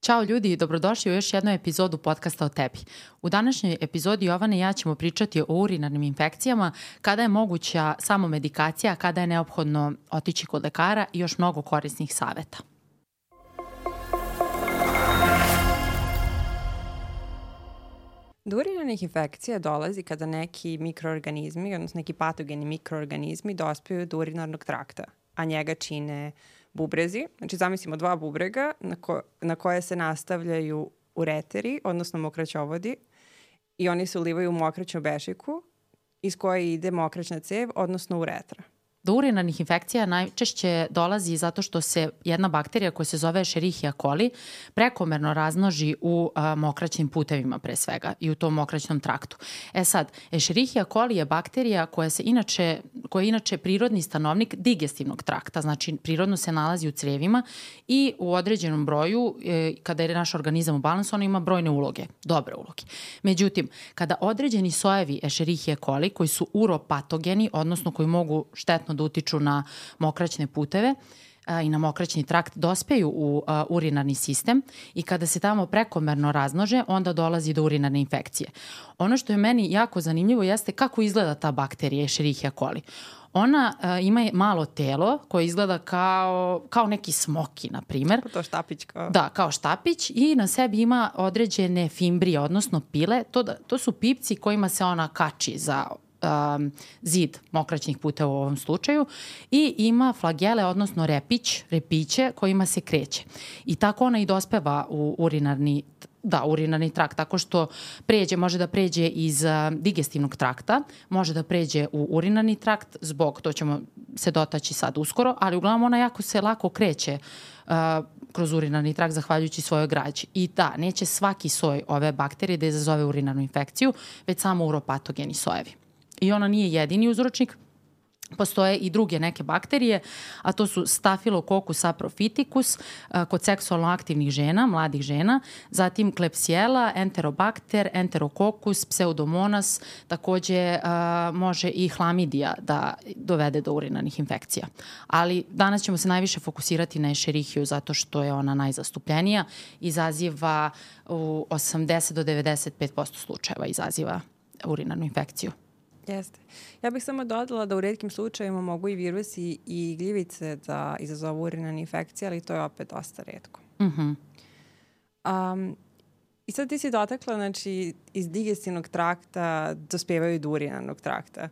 Ćao ljudi i dobrodošli u još jednu epizodu podcasta o tebi. U današnjoj epizodi Jovana i ja ćemo pričati o urinarnim infekcijama, kada je moguća samo medikacija, kada je neophodno otići kod lekara i još mnogo korisnih saveta. Do urinarnih infekcija dolazi kada neki mikroorganizmi, odnosno neki patogeni mikroorganizmi dospiju do urinarnog trakta, a njega čine bubrezi. Znači zamislimo dva bubrega na, ko, na koje se nastavljaju ureteri, odnosno mokraćovodi i oni se ulivaju u mokraćnu bešiku iz koje ide mokraćna cev, odnosno uretra. Do urinarnih infekcija najčešće dolazi zato što se jedna bakterija koja se zove Escherichia coli prekomerno raznoži u a, mokraćnim putevima pre svega i u tom mokraćnom traktu. E sad, Escherichia coli je bakterija koja se inače, koja je inače prirodni stanovnik digestivnog trakta, znači prirodno se nalazi u crevima i u određenom broju, e, kada je naš organizam u balansu, ona ima brojne uloge, dobre uloge. Međutim, kada određeni sojevi Escherichia coli koji su uropatogeni, odnosno koji mogu štetno direktno da utiču na mokraćne puteve a, i na mokraćni trakt dospeju u a, urinarni sistem i kada se tamo prekomerno raznože, onda dolazi do urinarne infekcije. Ono što je meni jako zanimljivo jeste kako izgleda ta bakterija Escherichia coli. Ona uh, ima malo telo koje izgleda kao, kao neki smoki, na primer. To štapić kao. Da, kao štapić i na sebi ima određene fimbrije, odnosno pile. To, da, to su pipci kojima se ona kači za um, zid mokraćnih puta u ovom slučaju i ima flagele, odnosno repić, repiće kojima se kreće. I tako ona i dospeva u urinarni da, urinarni trakt, tako što pređe, može da pređe iz uh, digestivnog trakta, može da pređe u urinarni trakt, zbog, to ćemo se dotaći sad uskoro, ali uglavnom ona jako se lako kreće uh, kroz urinarni trakt zahvaljujući svojoj građi. I da, neće svaki soj ove bakterije da izazove urinarnu infekciju, već samo uropatogeni sojevi i ona nije jedini uzročnik, Postoje i druge neke bakterije, a to su Staphylococcus saprophyticus kod seksualno aktivnih žena, mladih žena, zatim Klebsiella, Enterobacter, Enterococcus, Pseudomonas, takođe a, može i hlamidija da dovede do urinarnih infekcija. Ali danas ćemo se najviše fokusirati na Escherichiju zato što je ona najzastupljenija, izaziva u 80 do 95% slučajeva izaziva urinarnu infekciju. Jeste. Ja bih samo dodala da u redkim slučajima mogu i virusi i gljivice da izazovu urinarne infekcije, ali to je opet dosta redko. Mm -hmm. um, I sad ti si dotakla, znači, iz digestivnog trakta dospevaju do urinarnog trakta.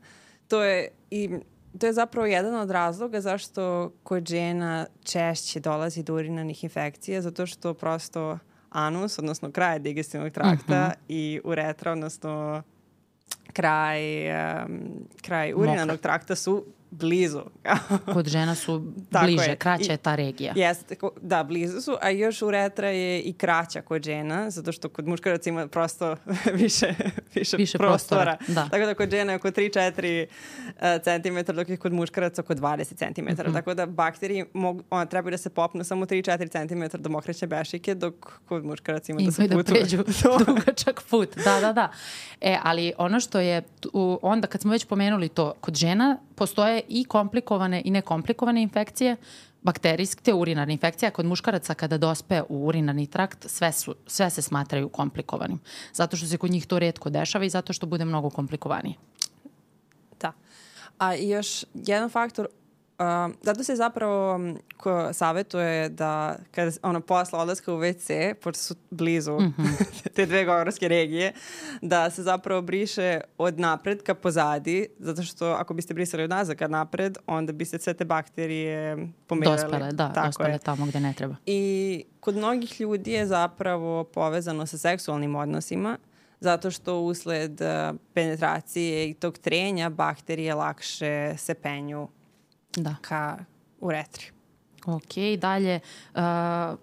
To je i to je zapravo jedan od razloga zašto kod žena češće dolazi do urinarnih infekcija, zato što prosto anus, odnosno kraj digestivnog trakta mm -hmm. i uretra, odnosno kraj, um, kraj urinarnog trakta su blizu. Kod žena su bliže, je. kraća je ta regija. Jeste, da, blizu su, a još uretra je i kraća kod žena, zato što kod muškaraca ima prosto više, više, više prostora. prostora. Da. Tako da kod žena je oko 3-4 uh, cm, dok je kod muškaraca oko 20 cm. Mm -hmm. Tako da bakteriji mogu, ona trebaju da se popnu samo 3-4 cm do mokreće bešike, dok kod muškaraca ima, ima da se putuje. da pređu dugačak put. Da, da, da. E, ali ono što je, onda kad smo već pomenuli to, kod žena postoje i komplikovane i nekomplikovane infekcije, bakterijske, urinarne infekcije, a kod muškaraca kada dospe u urinarni trakt, sve, su, sve se smatraju komplikovanim. Zato što se kod njih to redko dešava i zato što bude mnogo komplikovanije. Da. A još jedan faktor Uh, zato se zapravo ko savetuje da kada ono posla odlaska u WC, pošto su blizu mm -hmm. te dve govorske regije, da se zapravo briše od napred ka pozadi, zato što ako biste brisali od nazad ka napred, onda biste sve te bakterije pomerali. Dospele, da, Tako dospele je. tamo gde ne treba. I kod mnogih ljudi je zapravo povezano sa seksualnim odnosima, zato što usled penetracije i tog trenja bakterije lakše se penju da. ka uretri. Ok, dalje, uh,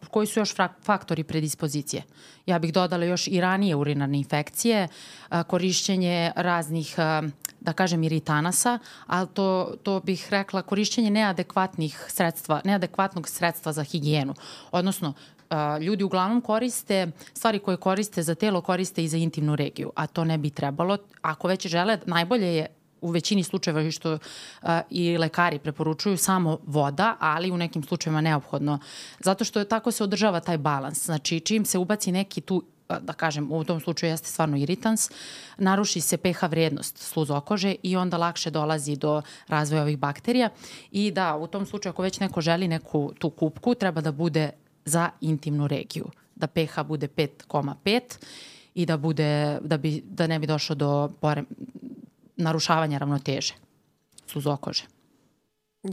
koji su još faktori predispozicije? Ja bih dodala još i ranije urinarne infekcije, uh, korišćenje raznih, uh, da kažem, iritanasa, ali to, to bih rekla korišćenje neadekvatnih sredstva, neadekvatnog sredstva za higijenu. Odnosno, Uh, ljudi uglavnom koriste, stvari koje koriste za telo koriste i za intimnu regiju, a to ne bi trebalo. Ako već žele, najbolje je u većini slučajeva što a, i lekari preporučuju samo voda, ali u nekim slučajevima neophodno. Zato što tako se održava taj balans. Znači čim se ubaci neki tu da kažem, u tom slučaju jeste stvarno iritans, naruši se pH vrednost sluzokože i onda lakše dolazi do razvoja ovih bakterija i da u tom slučaju ako već neko želi neku tu kupku, treba da bude za intimnu regiju, da pH bude 5,5 i da bude da bi da ne bi došlo do pore, narušavanja ravnoteže sluzokože.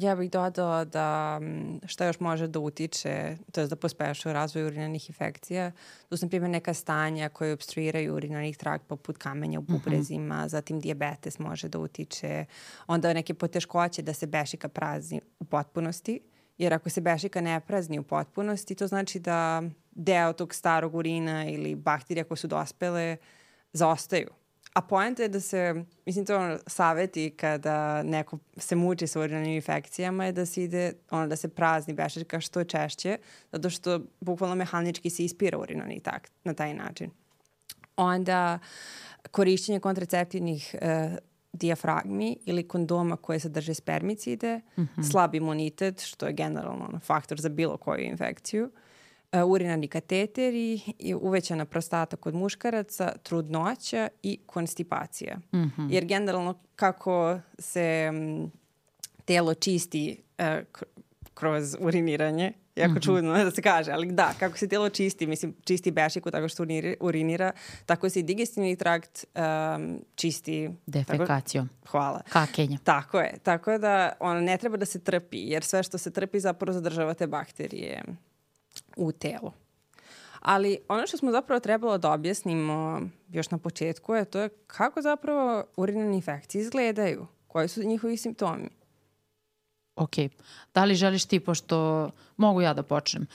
Ja bih dodala da šta još može da utiče, to je da pospešuje razvoj urinarnih infekcija. Tu su, na primjer, neka stanja koje obstruiraju urinarnih trakt poput kamenja u mhm. bubrezima, uh -huh. zatim diabetes može da utiče, onda neke poteškoće da se bešika prazni u potpunosti, jer ako se bešika ne prazni u potpunosti, to znači da deo tog starog urina ili bakterija koje su dospele zaostaju A poenta je da se, mislim to ono, saveti kada neko se muči sa urinarnim infekcijama je da se ide, ono, da se prazni bešačka što češće, zato što bukvalno mehanički se ispira urinarni tak, na taj način. Onda korišćenje kontraceptivnih uh, dijafragmi ili kondoma koje sadrže spermicide, mm -hmm. slab imunitet, što je generalno faktor za bilo koju infekciju, E, urinarni kateteri, uvećana prostata kod muškaraca, trudnoća i konstipacija. Mm -hmm. Jer generalno kako se telo čisti uh, kroz uriniranje, jako mm -hmm. čudno da se kaže, ali da, kako se telo čisti, mislim, čisti bešiku tako što urinira, urinira tako se i digestivni trakt um, čisti... Defekacijom. Tako, hvala. Kakenja. Tako je. Tako da ono, ne treba da se trpi, jer sve što se trpi zapravo zadržava te bakterije u telu. Ali ono što smo zapravo trebalo da objasnimo još na početku je to je kako zapravo urinarne infekcije izgledaju, koji su njihovi simptomi. Ok. Da li želiš ti, pošto mogu ja da počnem.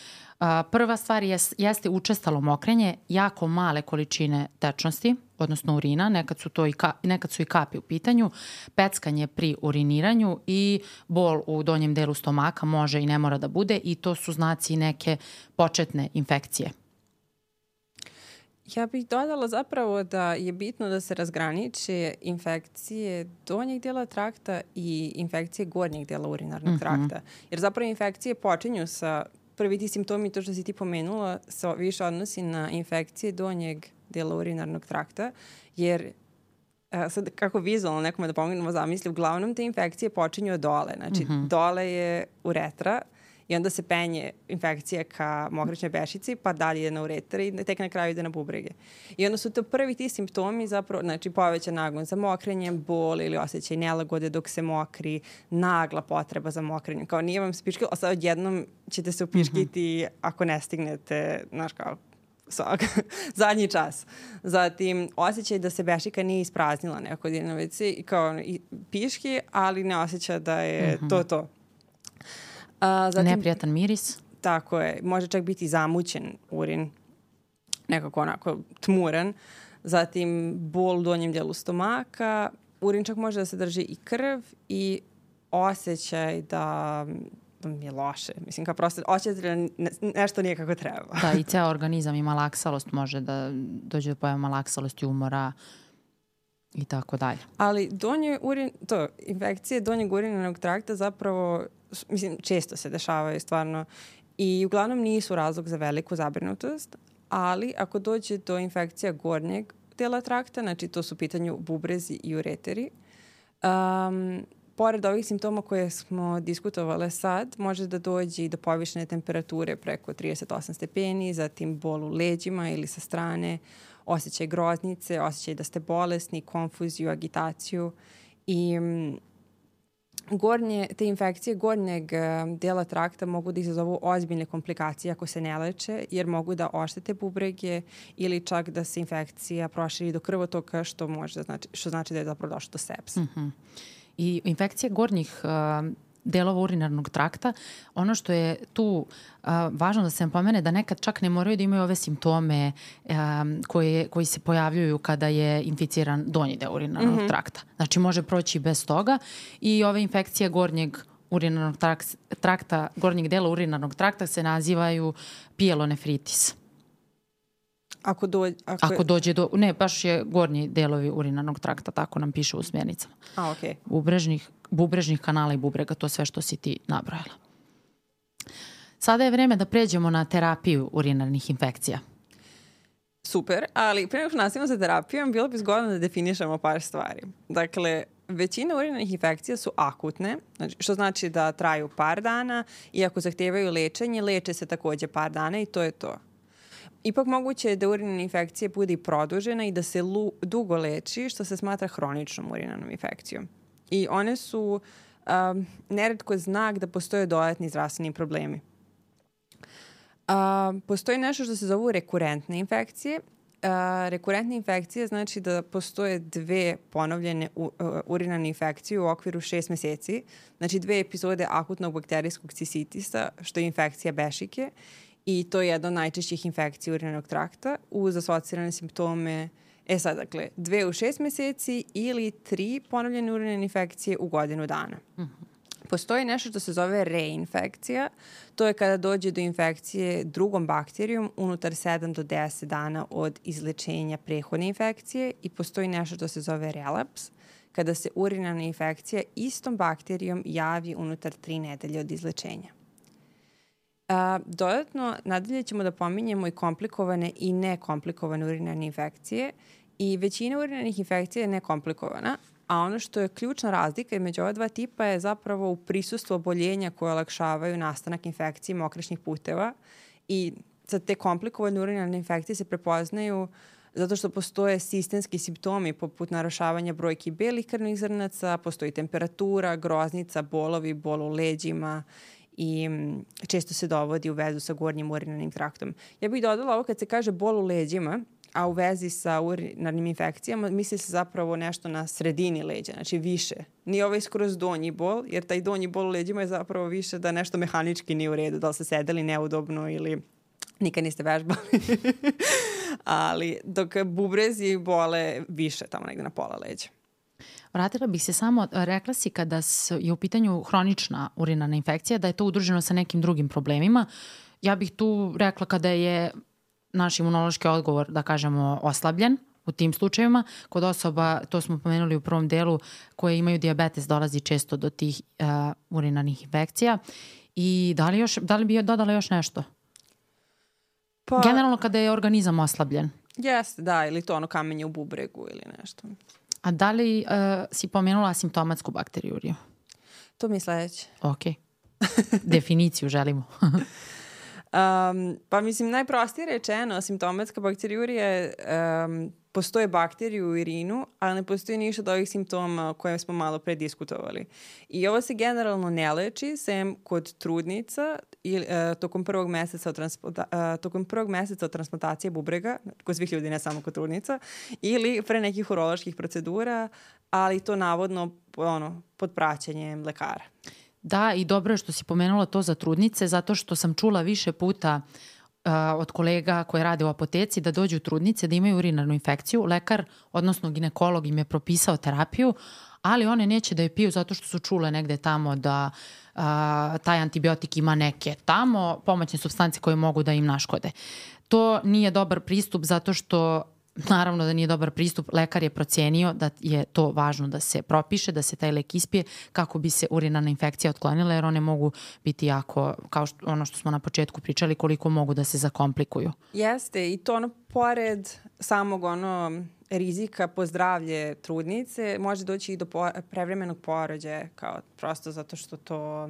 Prva stvar je, jeste učestalo mokrenje, jako male količine tečnosti, odnosno urina, nekad su, to i ka, nekad su i kapi u pitanju, peckanje pri uriniranju i bol u donjem delu stomaka može i ne mora da bude i to su znaci neke početne infekcije. Ja bih dodala zapravo da je bitno da se razgraniče infekcije donjeg dela trakta i infekcije gornjeg dela urinarnog mm -hmm. trakta. Jer zapravo infekcije počinju sa, prvi ti simptomi, to što si ti pomenula, se više odnosi na infekcije donjeg dela urinarnog trakta, jer a, sad kako vizualno nekome da pomognemo zamisli, uglavnom te infekcije počinju od dole. Znači, mm -hmm. dole je uretra, i onda se penje infekcija ka mokraćnoj bešici, pa dalje ide na uretar i tek na kraju ide na bubrege. I onda su to prvi ti simptomi zapravo, znači povećan nagon za mokrenjem, bol ili osjećaj nelagode dok se mokri, nagla potreba za mokrenjem. Kao nije vam spiškilo, a sad odjednom ćete se upiškiti mm -hmm. ako ne stignete, znaš kao, svak, zadnji čas. Zatim, osjećaj da se bešika nije ispraznila nekako na WC i kao i piški, ali ne osjeća da je mm -hmm. to to. A, zatim, Neprijatan miris. Tako je. Može čak biti zamućen urin. Nekako onako tmuran. Zatim bol u donjem delu stomaka. Urin čak može da se drži i krv i osjećaj da da mi je loše. Mislim, kao prosto osjećaj da ne, nešto nije kako treba. Da, i ceo organizam ima laksalost, može da dođe do pojava malaksalosti umora i tako dalje. Ali donje urin, to, infekcije donjeg urinarnog trakta zapravo mislim, često se dešavaju stvarno i uglavnom nisu razlog za veliku zabrinutost, ali ako dođe do infekcija gornjeg dela trakta, znači to su u pitanju bubrezi i ureteri, um, pored ovih simptoma koje smo diskutovale sad, može da dođe i do povišene temperature preko 38 stepeni, zatim bol u leđima ili sa strane, osjećaj groznice, osjećaj da ste bolesni, konfuziju, agitaciju i gornje, te infekcije gornjeg e, dela trakta mogu da izazovu ozbiljne komplikacije ako se ne leče, jer mogu da oštete bubrege ili čak da se infekcija proširi do krvotoka, što, može da znači, što znači da je zapravo došlo do sepsa. Mm -hmm. I infekcije gornjih uh, delova urinarnog trakta. Ono što je tu a, važno da se nam pomene da nekad čak ne moraju da imaju ove simptome a, koje, koji se pojavljuju kada je inficiran donji deo urinarnog mm -hmm. trakta. Znači može proći bez toga i ove infekcije gornjeg urinarnog trakta, gornjeg dela urinarnog trakta se nazivaju pielonefritis. Ako, do, ako, ako dođe do... Ne, baš je gornji delovi urinarnog trakta, tako nam piše u smjernicama. A, okej. Okay. Bubrežnih, bubrežnih kanala i bubrega, to sve što si ti nabrojala. Sada je vreme da pređemo na terapiju urinarnih infekcija. Super, ali pre nego što nastavimo sa terapijom, bilo bi zgodno da definišemo par stvari. Dakle, većina urinarnih infekcija su akutne, znači, što znači da traju par dana i ako zahtevaju lečenje, leče se takođe par dana i to je to. Ipak moguće je da urinarna infekcija bude i produžena i da se lu, dugo leči, što se smatra hroničnom urinarnom infekcijom. I one su um, neredko znak da postoje dodatni zdravstveni problemi. A, postoji nešto što se zovu rekurentne infekcije. A, rekurentne infekcije znači da postoje dve ponovljene u, uh, urinarne infekcije u okviru šest meseci. Znači dve epizode akutnog bakterijskog cisitisa, što je infekcija bešike i to je jedna od najčešćih infekcija urinarnog trakta uz asocirane simptome E sad, dakle, dve u šest meseci ili tri ponovljene urinarne infekcije u godinu dana. Mm -hmm. Postoji nešto što se zove reinfekcija. To je kada dođe do infekcije drugom bakterijom unutar 7 do 10 dana od izlečenja prehodne infekcije i postoji nešto što se zove relaps, kada se urinarna infekcija istom bakterijom javi unutar 3 nedelje od izlečenja. A, dodatno, nadalje ćemo da pominjemo i komplikovane i nekomplikovane urinarne infekcije i većina urinarnih infekcija je nekomplikovana, a ono što je ključna razlika među ova dva tipa je zapravo u prisustvu oboljenja koje olakšavaju nastanak infekcije mokrašnih puteva i sad te komplikovane urinarne infekcije se prepoznaju zato što postoje sistemski simptomi poput narušavanja brojki belih krvnih zrnaca, postoji temperatura, groznica, bolovi, bol u leđima i često se dovodi u vezu sa gornjim urinarnim traktom. Ja bih dodala ovo kad se kaže bol u leđima, a u vezi sa urinarnim infekcijama misli se zapravo nešto na sredini leđa, znači više. Nije ovaj skroz donji bol, jer taj donji bol u leđima je zapravo više da nešto mehanički nije u redu, da li ste sedeli neudobno ili nikad niste vežbali. Ali dok bubrezi bole više tamo negde na pola leđa. Vratila bih se samo, rekla si kada je u pitanju hronična urinarna infekcija, da je to udruženo sa nekim drugim problemima. Ja bih tu rekla kada je naš imunološki odgovor, da kažemo, oslabljen u tim slučajevima. Kod osoba, to smo pomenuli u prvom delu, koje imaju diabetes, dolazi često do tih uh, urinarnih infekcija. I da li, još, da li bi dodala još nešto? Pa, Generalno kada je organizam oslabljen. Jeste, da, ili to ono kamenje u bubregu ili nešto. A da li uh, si pomenula asimptomatsku bakteriuriju? To mi sledeće. Ok. Definiciju želimo. Um, pa mislim, najprostije rečeno, simptomatska bakteriurija je um, postoje bakterije u urinu, ali ne postoji ništa od ovih simptoma koje smo malo pre diskutovali. I ovo se generalno ne leči, sem kod trudnica ili, uh, tokom prvog meseca od uh, tokom prvog meseca od transplantacije bubrega, kod svih ljudi, ne samo kod trudnica, ili pre nekih uroloških procedura, ali to navodno ono, pod praćenjem lekara. Da, i dobro je što si pomenula to za trudnice, zato što sam čula više puta uh, od kolega koje rade u apoteci da dođu trudnice da imaju urinarnu infekciju. Lekar, odnosno ginekolog im je propisao terapiju, ali one neće da je piju zato što su čule negde tamo da uh, taj antibiotik ima neke tamo pomoćne substance koje mogu da im naškode. To nije dobar pristup zato što Naravno da nije dobar pristup. Lekar je procenio da je to važno da se propiše, da se taj lek ispije kako bi se urinarna infekcija otklonila jer one mogu biti jako, kao što, ono što smo na početku pričali, koliko mogu da se zakomplikuju. Jeste i to ono pored samog ono rizika po zdravlje trudnice može doći i do prevremenog porođaja kao prosto zato što to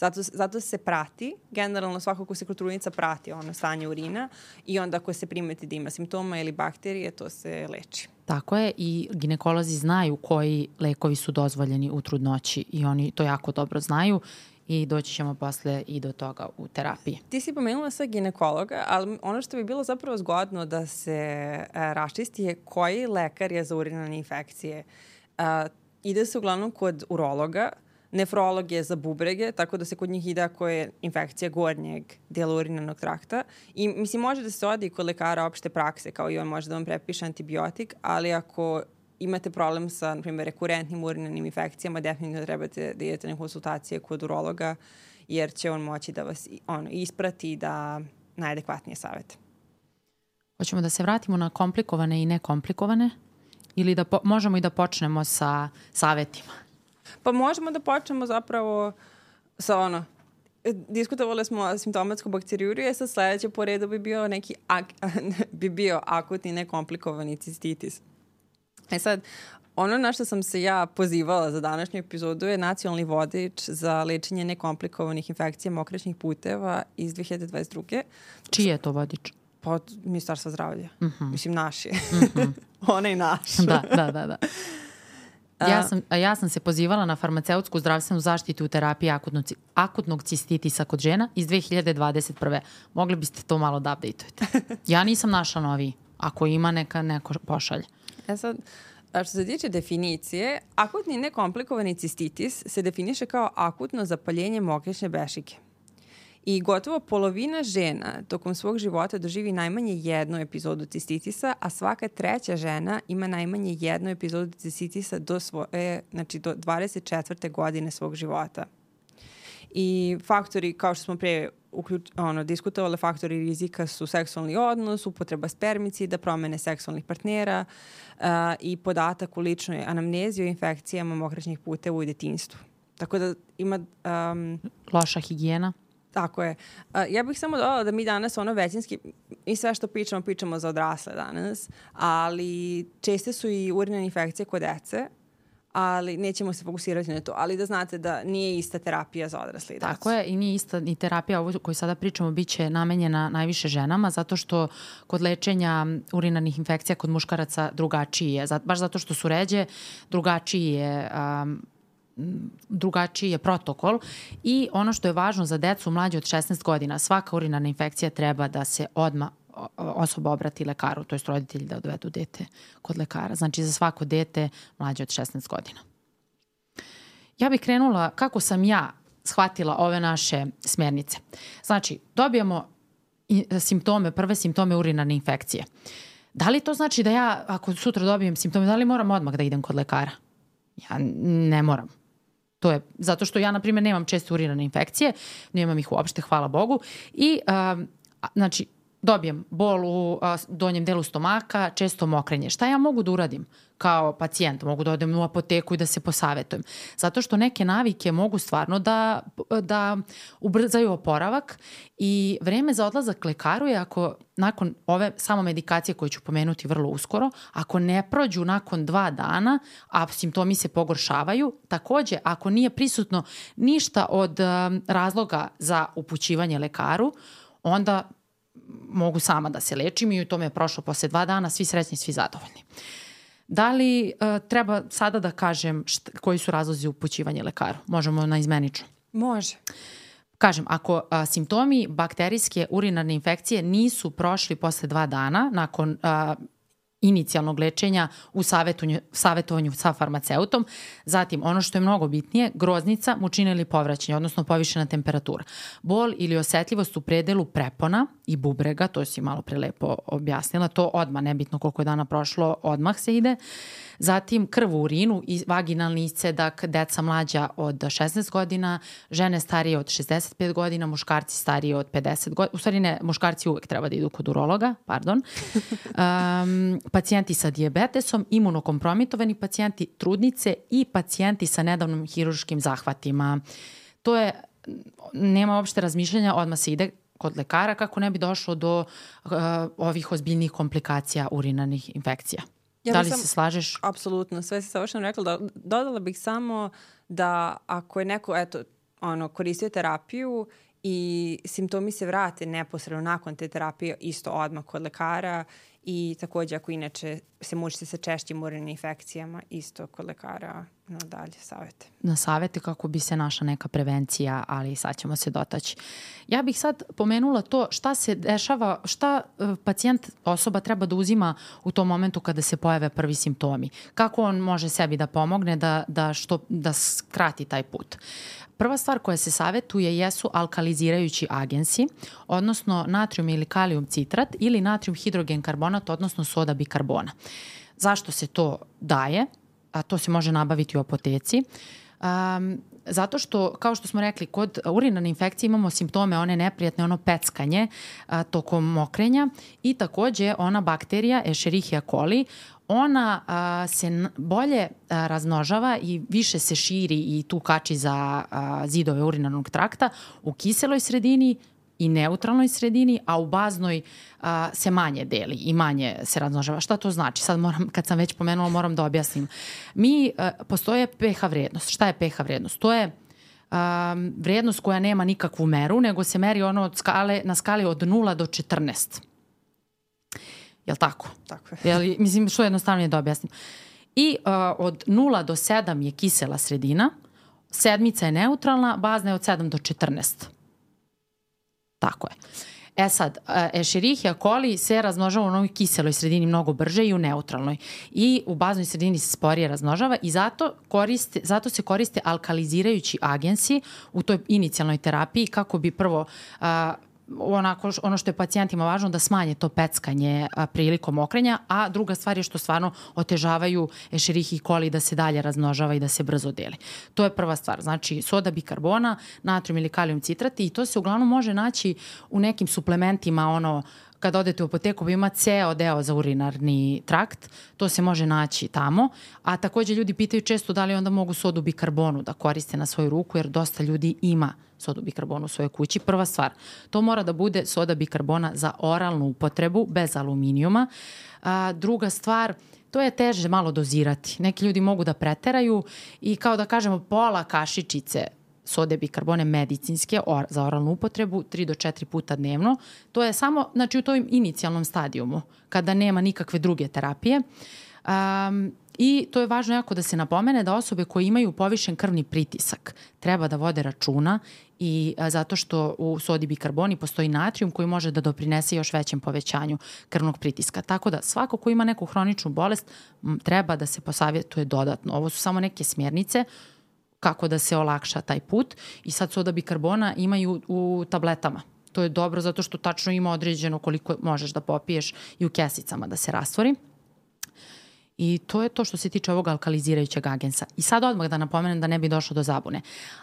Zato, zato se prati, generalno svako ko se kod trudnica prati ono stanje urina i onda ako se primeti da ima simptoma ili bakterije, to se leči. Tako je i ginekolozi znaju koji lekovi su dozvoljeni u trudnoći i oni to jako dobro znaju i doći ćemo posle i do toga u terapiji. Ti si pomenula sve ginekologa, ali ono što bi bilo zapravo zgodno da se e, raščisti je koji lekar je za urinarne infekcije. E, ide se uglavnom kod urologa, Nefrolog je za bubrege, tako da se kod njih ide ako je infekcija gornjeg dela urinarnog trakta. I mislim, može da se odi kod lekara opšte prakse, kao i on može da vam prepiše antibiotik, ali ako imate problem sa, na primjer, rekurentnim urinarnim infekcijama, definitivno trebate da idete na konsultacije kod urologa, jer će on moći da vas ono, isprati da najadekvatnije savete. Hoćemo da se vratimo na komplikovane i nekomplikovane? Ili da po, možemo i da počnemo sa savetima? Pa možemo da počnemo zapravo sa ono, diskutovali smo simptomatsku bakteriuriju, je sad sledeće po redu bi bio neki ak, bi bio akutni nekomplikovani cistitis. E sad, ono na što sam se ja pozivala za današnju epizodu je nacionalni vodič za lečenje nekomplikovanih infekcija mokraćnih puteva iz 2022. Čiji je to vodič? Pa Ministarstva zdravlja. Mhm. -huh. Mislim, naš je. Uh mhm. -huh. Onaj naš. da, da, da. da. Ja sam, ja sam se pozivala na farmaceutsku zdravstvenu zaštitu u terapiji akutnog, akutnog cistitisa kod žena iz 2021. Mogli biste to malo da updateujete. Ja nisam našla novi. Ako ima, neka neko pošalje. E sad, a što se tiče definicije, akutni nekomplikovani cistitis se definiše kao akutno zapaljenje mokraćne bešike. I gotovo polovina žena tokom svog života doživi najmanje jednu epizodu cistitisa, a svaka treća žena ima najmanje jednu epizodu cistitisa do, svoje, znači do 24. godine svog života. I faktori, kao što smo pre uključ, ono, diskutovali, faktori rizika su seksualni odnos, upotreba spermicida, promene seksualnih partnera uh, i podatak u ličnoj anamnezi o infekcijama mokraćnih puteva u detinstvu. Tako da ima... Um, Loša higijena. Tako je. Ja bih samo dodala da mi danas ono većinski, i sve što pričamo, pričamo za odrasle danas, ali česte su i urinane infekcije kod dece, ali nećemo se fokusirati na to. Ali da znate da nije ista terapija za odrasle i. Tako je i nije ista ni terapija ovo koju sada pričamo biće namenjena najviše ženama zato što kod lečenja urinarnih infekcija kod muškaraca drugačiji je. Baš zato što su ređe, drugačiji je um, drugačiji je protokol i ono što je važno za decu mlađe od 16 godina, svaka urinarna infekcija treba da se odma osoba obrati lekaru, to je roditelji da odvedu dete kod lekara. Znači za svako dete mlađe od 16 godina. Ja bih krenula kako sam ja shvatila ove naše smernice. Znači, dobijamo simptome, prve simptome urinarne infekcije. Da li to znači da ja, ako sutra dobijem simptome, da li moram odmah da idem kod lekara? Ja ne moram. To je zato što ja, na primjer, nemam česte urinarne infekcije, nemam ih uopšte, hvala Bogu. I, um, znači, dobijem bol u donjem delu stomaka, često mokrenje. Šta ja mogu da uradim kao pacijent? Mogu da odem u apoteku i da se posavetujem. Zato što neke navike mogu stvarno da, da ubrzaju oporavak i vreme za odlazak lekaru je ako nakon ove samo medikacije koje ću pomenuti vrlo uskoro, ako ne prođu nakon dva dana, a simptomi se pogoršavaju, takođe ako nije prisutno ništa od razloga za upućivanje lekaru, onda mogu sama da se lečim i u tome je prošlo posle dva dana, svi srećni, svi zadovoljni. Da li uh, treba sada da kažem šta, koji su razlozi upućivanja lekaru? Možemo na izmeniču. Može. Kažem, ako a, simptomi bakterijske urinarne infekcije nisu prošli posle dva dana nakon a, inicijalnog lečenja u savjetovanju, savjetovanju sa farmaceutom. Zatim, ono što je mnogo bitnije, groznica, mučina ili povraćanje, odnosno povišena temperatura. Bol ili osetljivost u predelu prepona i bubrega, to si malo prelepo objasnila, to odmah, nebitno koliko je dana prošlo, odmah se ide. Uh, Zatim krv u urinu i vaginalni iscedak, deca mlađa od 16 godina, žene starije od 65 godina, muškarci starije od 50 godina. U stvari ne, muškarci uvek treba da idu kod urologa, pardon. Um, pacijenti sa diabetesom, imunokompromitovani pacijenti, trudnice i pacijenti sa nedavnom hiruškim zahvatima. To je, nema uopšte razmišljanja, odmah se ide kod lekara kako ne bi došlo do uh, ovih ozbiljnih komplikacija urinarnih infekcija. Ja da li sam, se slažeš? Apsolutno, sve si savršeno rekla. Da, dodala bih samo da ako je neko eto, ono, koristio terapiju i simptomi se vrate neposredno nakon te terapije isto odmah kod lekara i takođe ako inače se mučite sa češćim urenim infekcijama isto kod lekara na dalje savete. Na savete kako bi se naša neka prevencija, ali sad ćemo se dotaći. Ja bih sad pomenula to šta se dešava, šta e, pacijent, osoba treba da uzima u tom momentu kada se pojave prvi simptomi. Kako on može sebi da pomogne da, da, što, da skrati taj put. Prva stvar koja se savetuje jesu alkalizirajući agensi, odnosno natrium ili kalijum citrat ili natrium hidrogen karbonat, odnosno soda bikarbona. Zašto se to daje? A to se može nabaviti u apoteci. Um, zato što, kao što smo rekli, kod urinarne infekcije imamo simptome one neprijatne, ono peckanje a, tokom mokrenja i takođe ona bakterija Escherichia coli, ona a, se bolje a, raznožava i više se širi i tu kači za a, zidove urinarnog trakta u kiseloj sredini, i neutralnoj sredini, a u baznoj a, se manje deli i manje se raznožava. Šta to znači? Sad moram, kad sam već pomenula, moram da objasnim. Mi, a, postoje pH vrednost. Šta je pH vrednost? To je um, vrednost koja nema nikakvu meru, nego se meri ono od skale, na skali od 0 do 14. Jel tako? Tako je. Jel, mislim, što jednostavnije da objasnim. I uh, od 0 do 7 je kisela sredina, sedmica je neutralna, bazna je od 7 do 14. Tako je. E sad, Escherichia coli se razmnožava u onoj kiseloj sredini mnogo brže i u neutralnoj. I u baznoj sredini se sporije razmnožava i zato, koriste, zato se koriste alkalizirajući agensi u toj inicijalnoj terapiji kako bi prvo a, onako ono što je pacijentima važno da smanje to peckanje prilikom okrenja, a druga stvar je što stvarno otežavaju ešerihi koli da se dalje razmnožava i da se brzo deli. To je prva stvar. Znači soda bikarbona, natrium ili kalijum citrati i to se uglavnom može naći u nekim suplementima ono kada odete u apoteku ima ceo deo za urinarni trakt, to se može naći tamo, a takođe ljudi pitaju često da li onda mogu sodu bikarbonu da koriste na svoju ruku, jer dosta ljudi ima sodu bikarbonu u svojoj kući. Prva stvar, to mora da bude soda bikarbona za oralnu upotrebu, bez aluminijuma. A, druga stvar, to je teže malo dozirati. Neki ljudi mogu da preteraju i kao da kažemo pola kašičice sode bikarbone medicinske or, za oralnu upotrebu 3 do 4 puta dnevno. To je samo znači, u tom inicijalnom stadijumu, kada nema nikakve druge terapije. Um, I to je važno jako da se napomene da osobe koje imaju povišen krvni pritisak treba da vode računa i a, zato što u sodi bikarboni postoji natrium koji može da doprinese još većem povećanju krvnog pritiska. Tako da svako ko ima neku hroničnu bolest m, treba da se posavjetuje dodatno. Ovo su samo neke smjernice kako da se olakša taj put i sad soda bikarbona imaju u tabletama. To je dobro zato što tačno ima određeno koliko možeš da popiješ i u kesicama da se rastvori. I to je to što se tiče ovog alkalizirajućeg agensa. I sad odmah da napomenem da ne bi došlo do zabune.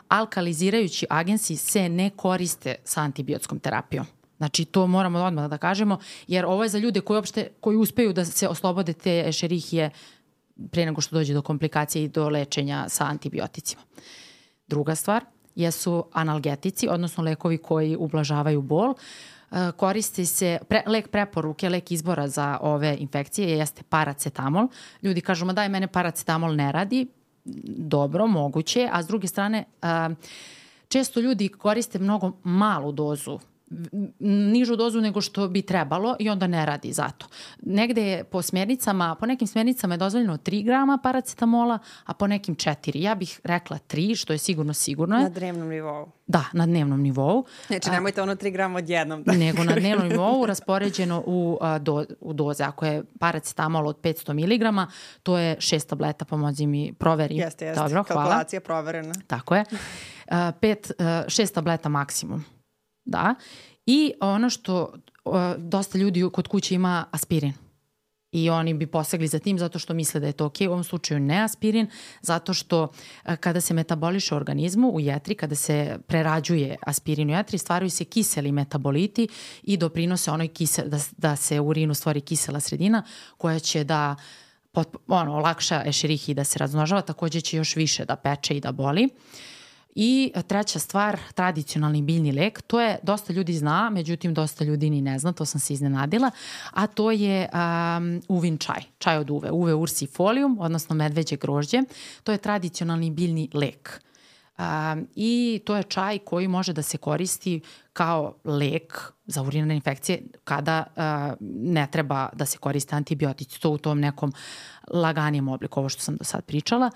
Alkalizirajući agensi se ne koriste sa antibiotskom terapijom. Znači, to moramo odmah da kažemo, jer ovo je za ljude koji, uopšte, koji uspeju da se oslobode te ešerihije pre nego što dođe do komplikacije i do lečenja sa antibioticima. Druga stvar jesu analgetici, odnosno lekovi koji ublažavaju bol. E, koristi se, pre, lek preporuke, lek izbora za ove infekcije jeste paracetamol. Ljudi kažu, ma daj, mene paracetamol ne radi. Dobro, moguće, a s druge strane, e, često ljudi koriste mnogo malu dozu nižu dozu nego što bi trebalo i onda ne radi zato. Negde je po smjernicama, po nekim smjernicama je dozvoljeno 3 grama paracetamola, a po nekim 4. Ja bih rekla 3, što je sigurno sigurno. Na dnevnom nivou. Da, na dnevnom nivou. Znači nemojte ono 3 grama odjednom. Da. Nego na dnevnom nivou raspoređeno u, do, u doze. Ako je paracetamol od 500 mg, to je 6 tableta, pomozi mi, proveri. Jeste, jeste. Dobro, hvala. Kalkulacija proverena. Tako je. A, pet, a, šest tableta maksimum da. I ono što dosta ljudi kod kuće ima aspirin. I oni bi posegli za tim zato što misle da je to ok. U ovom slučaju ne aspirin, zato što uh, kada se metaboliše u organizmu, u jetri, kada se prerađuje aspirin u jetri, stvaraju se kiseli metaboliti i doprinose onoj kisel, da, da se u urinu stvori kisela sredina koja će da pot, ono, olakša ešerihi da se razmnožava, takođe će još više da peče i da boli. Uh, I treća stvar, tradicionalni biljni lek, to je, dosta ljudi zna, međutim dosta ljudi ni ne zna, to sam se iznenadila, a to je um, uvin čaj, čaj od uve, uve ursifolium, odnosno medveđe grožđe. To je tradicionalni biljni lek. Um, I to je čaj koji može da se koristi kao lek za urinarne infekcije kada uh, ne treba da se koriste antibiotici. To u tom nekom laganijem obliku, ovo što sam do sad pričala.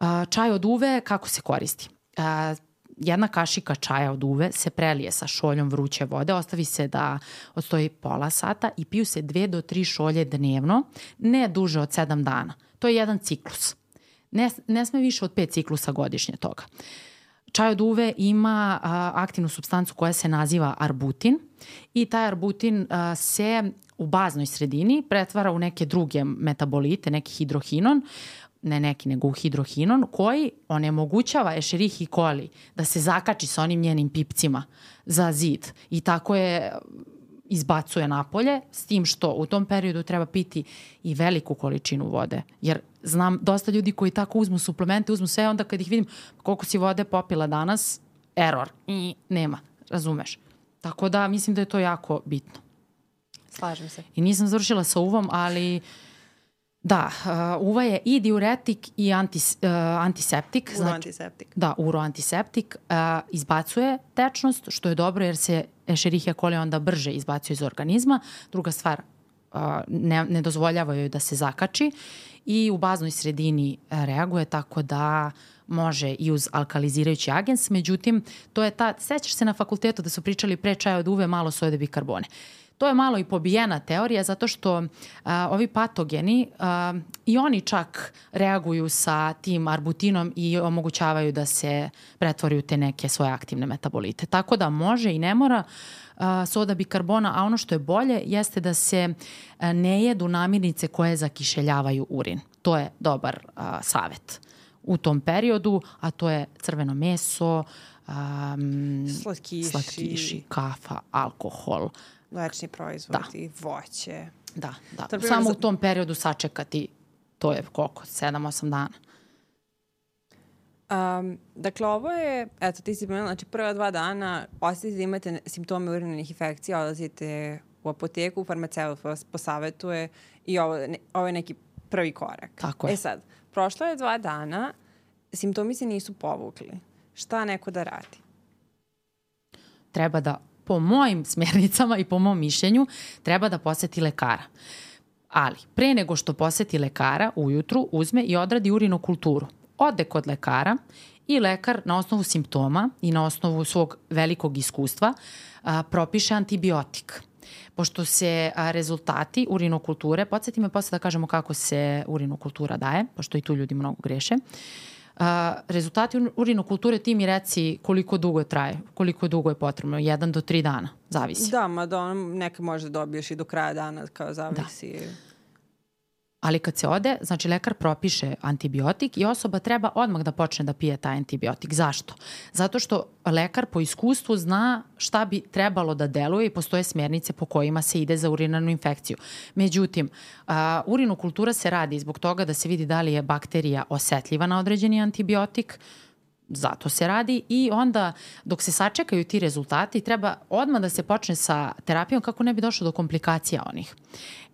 Uh, čaj od uve, kako se koristi? A, jedna kašika čaja od uve se prelije sa šoljom vruće vode, ostavi se da odstoji pola sata i piju se dve do tri šolje dnevno, ne duže od sedam dana. To je jedan ciklus. Ne, ne sme više od pet ciklusa godišnje toga. čaj od uve ima a, aktivnu substancu koja se naziva arbutin i taj arbutin a, se u baznoj sredini pretvara u neke druge metabolite, neki hidrohinon, ne neki, nego u hidrohinon, koji onemogućava Escherichia coli da se zakači sa onim njenim pipcima za zid. I tako je izbacuje napolje, s tim što u tom periodu treba piti i veliku količinu vode. Jer znam dosta ljudi koji tako uzmu suplemente, uzmu sve, onda kad ih vidim koliko si vode popila danas, error. I nema, razumeš. Tako da mislim da je to jako bitno. Slažem se. I nisam završila sa uvom, ali da, uh, uva je i diuretik i antis, uh, antiseptik. Uroantiseptik. Znači, da, uroantiseptik. Uh, izbacuje tečnost, što je dobro jer se Escherichia coli onda brže izbacuje iz organizma. Druga stvar, uh, ne, ne dozvoljava joj da se zakači i u baznoj sredini reaguje tako da može i uz alkalizirajući agens, međutim, to je ta, sećaš se na fakultetu da su pričali pre čaja od uve malo sojde bikarbone. To je malo i pobijena teorija zato što a, ovi patogeni a, i oni čak reaguju sa tim arbutinom i omogućavaju da se pretvori u te neke svoje aktivne metabolite. Tako da može i ne mora a, soda bikarbona, a ono što je bolje jeste da se a, ne jedu namirnice koje zakišeljavaju urin. To je dobar a, savet u tom periodu, a to je crveno meso, um, Slatkiši. slatkiši, kafa, alkohol, Mlečni proizvodi, da. voće. Da, da. Primjer Samo za- u tom periodu sačekati, to je koliko, 7-8 dana. Um, dakle, ovo je, eto, ti si pomenula, znači prva dva dana osetite da imate simptome urinarnih infekcija, odlazite u apoteku, farmaceut vas posavetuje i ovo, ne, ovo je neki prvi korak. Tako je. E sad, prošlo je dva dana, simptomi se nisu povukli. Šta neko da radi? Treba da, po mojim smernicama i po mom mišljenju, treba da poseti lekara. Ali, pre nego što poseti lekara, ujutru uzme i odradi urinokulturu. Ode kod lekara i lekar na osnovu simptoma i na osnovu svog velikog iskustva a, propiše antibiotik. Pošto se a, rezultati urinokulture, podsjeti me posle da kažemo kako se urinokultura daje, pošto i tu ljudi mnogo greše. A, rezultati ur- urinokulture ti mi reci koliko dugo traje, koliko dugo je potrebno, jedan do tri dana, zavisi. Da, mada on neka može da dobiješ i do kraja dana, kao zavisi. Da. Ali kad se ode, znači lekar propiše antibiotik i osoba treba odmah da počne da pije taj antibiotik. Zašto? Zato što lekar po iskustvu zna šta bi trebalo da deluje i postoje smjernice po kojima se ide za urinarnu infekciju. Međutim, urinokultura se radi zbog toga da se vidi da li je bakterija osetljiva na određeni antibiotik, zato se radi i onda dok se sačekaju ti rezultati treba odmah da se počne sa terapijom kako ne bi došlo do komplikacija onih.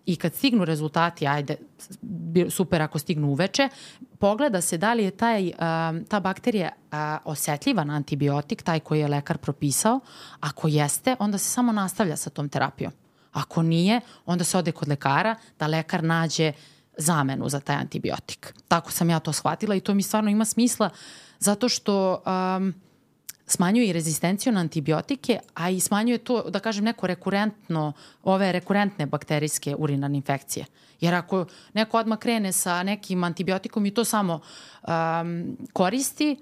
I kad stignu rezultati, ajde, super ako stignu uveče, pogleda se da li je taj, um, ta bakterija uh, osetljiva na antibiotik, taj koji je lekar propisao. Ako jeste, onda se samo nastavlja sa tom terapijom. Ako nije, onda se ode kod lekara da lekar nađe zamenu za taj antibiotik. Tako sam ja to shvatila i to mi stvarno ima smisla zato što um, smanjuje i rezistenciju na antibiotike, a i smanjuje to, da kažem, neko rekurentno, ove rekurentne bakterijske urinarne infekcije. Jer ako neko odmah krene sa nekim antibiotikom i to samo um, koristi,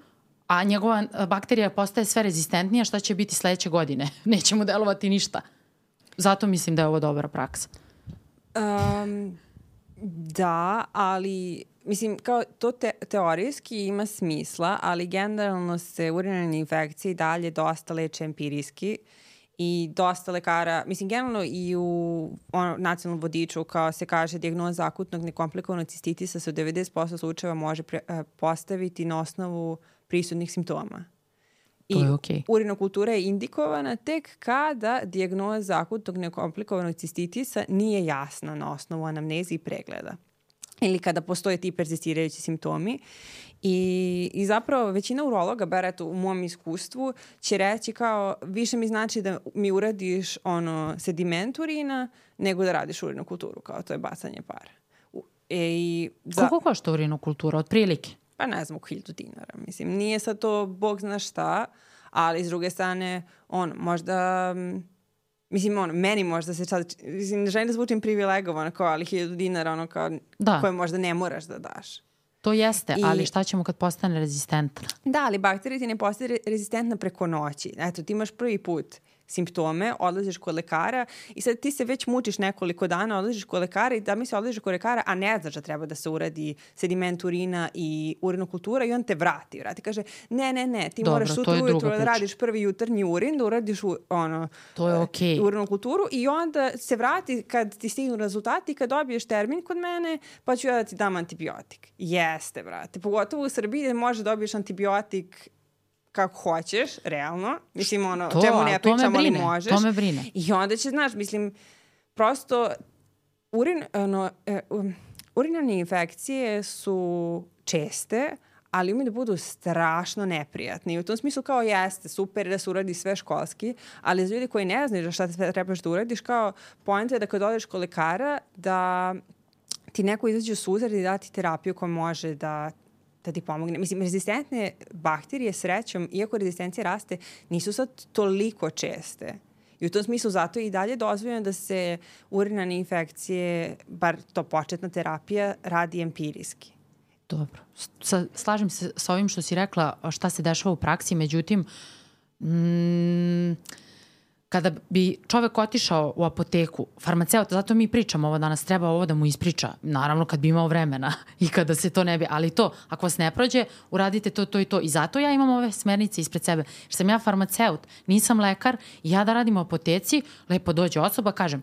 a njegova bakterija postaje sve rezistentnija, šta će biti sledeće godine? Neće mu delovati ništa. Zato mislim da je ovo dobra praksa. Um, da, ali mislim kao to te, teorijski ima smisla, ali generalno se urinarne infekcije dalje dosta leče empirijski i dosta lekara, mislim generalno i u ono, nacionalnom vodiču kao se kaže dijagnoza akutnog nekomplikovanog cistitisa se u 90% slučajeva može pre, uh, postaviti na osnovu prisutnih simptoma. I To je okej. urinokultura je indikovana tek kada dijagnoza akutnog nekomplikovanog cistitisa nije jasna na osnovu anamneze i pregleda ili kada postoje ti persistirajući simptomi. I, I zapravo većina urologa, bar eto u mom iskustvu, će reći kao više mi znači da mi uradiš ono sediment urina nego da radiš urinokulturu, kao to je bacanje para. E, i za, Koliko košta urinokultura? Otprilike? pa ne znam, oko hiljadu dinara. Mislim, nije sad to bog zna šta, ali s druge strane, on, možda, mm, mislim, on, meni možda se sad, mislim, ne želim da zvučim privilegovan, kao, ali hiljadu dinara, ono, kao, Da. koje možda ne moraš da daš. To jeste, I- ali šta ćemo kad postane rezistentna? Da, ali bakterija ti ne postaje re- rezistentna preko noći. Eto, ti imaš prvi put simptome, odlaziš kod lekara i sad ti se već mučiš nekoliko dana, odlaziš kod lekara i da mi se odlaziš kod lekara, a ne znaš da treba da se uradi sediment urina i urinokultura i on te vrati. Vrati kaže, ne, ne, ne, ti Dobro, moraš sutra ujutru da radiš prvi jutarnji urin, da uradiš u, ono, To je okej. urinokulturu i onda se vrati kad ti stignu rezultati, kad dobiješ termin kod mene, pa ću ja da ti dam antibiotik. Jeste, brate. Pogotovo u Srbiji može dobiješ antibiotik kako hoćeš, realno. Mislim, ono, To, čemu ne to me pričam, ali možeš. to me brine. I onda će, znaš, mislim, prosto urin, ono, e, um, urinarne infekcije su česte, ali umeju da budu strašno neprijatne. I u tom smislu kao jeste, super da se uradi sve školski, ali za ljudi koji ne znaju šta sve trebaš da uradiš, kao pojenta je da kad odeš kod lekara, da ti neko izađe u suzar i da ti terapiju koja može da da ti pomogne. Mislim, rezistentne bakterije srećom, iako rezistencija raste, nisu sad toliko česte. I u tom smislu zato je i dalje dozvoljeno da se urinarne infekcije, bar to početna terapija, radi empirijski. Dobro. Sa, slažem se sa ovim što si rekla šta se dešava u praksi, međutim, mm, kada bi čovek otišao u apoteku, farmaceut, zato mi pričamo ovo danas, treba ovo da mu ispriča, naravno kad bi imao vremena i kada se to ne bi, ali to, ako vas ne prođe, uradite to, to i to. I zato ja imam ove smernice ispred sebe, jer sam ja farmaceut, nisam lekar ja da radim u apoteci, lepo dođe osoba, kažem,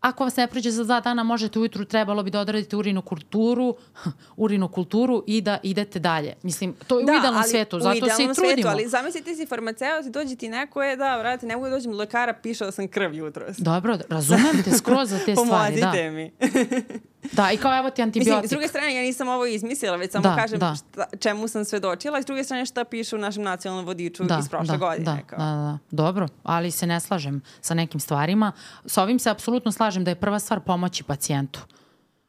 Ako vas ne prođe za dva dana, možete ujutru, trebalo bi da odradite urinokulturu, urinokulturu i da idete dalje. Mislim, to je u idealnom svetu, zato Da, u se i idealnom trudimo. Svetu, ali zamisli ti si farmaceut i dođe ti neko je, da, vrati, ne mogu da dođem do lekara, pišao sam krv jutros. Dobro, razumem te skroz za te stvari, da. Pomozite mi. Da, i kao evo ti Mislim, antibiotik. s druge strane, ja nisam ovo izmislila, već samo Da, kažem da. Šta, čemu sam svedočila i s druge strane šta piše u našem nacionalnom vodiču iz prošle da, godine. Da, kao. da, da, dobro, ali se ne slažem sa nekim stvarima. Sa ovim se apsolutno slažem da je prva stvar pomoći pacijentu.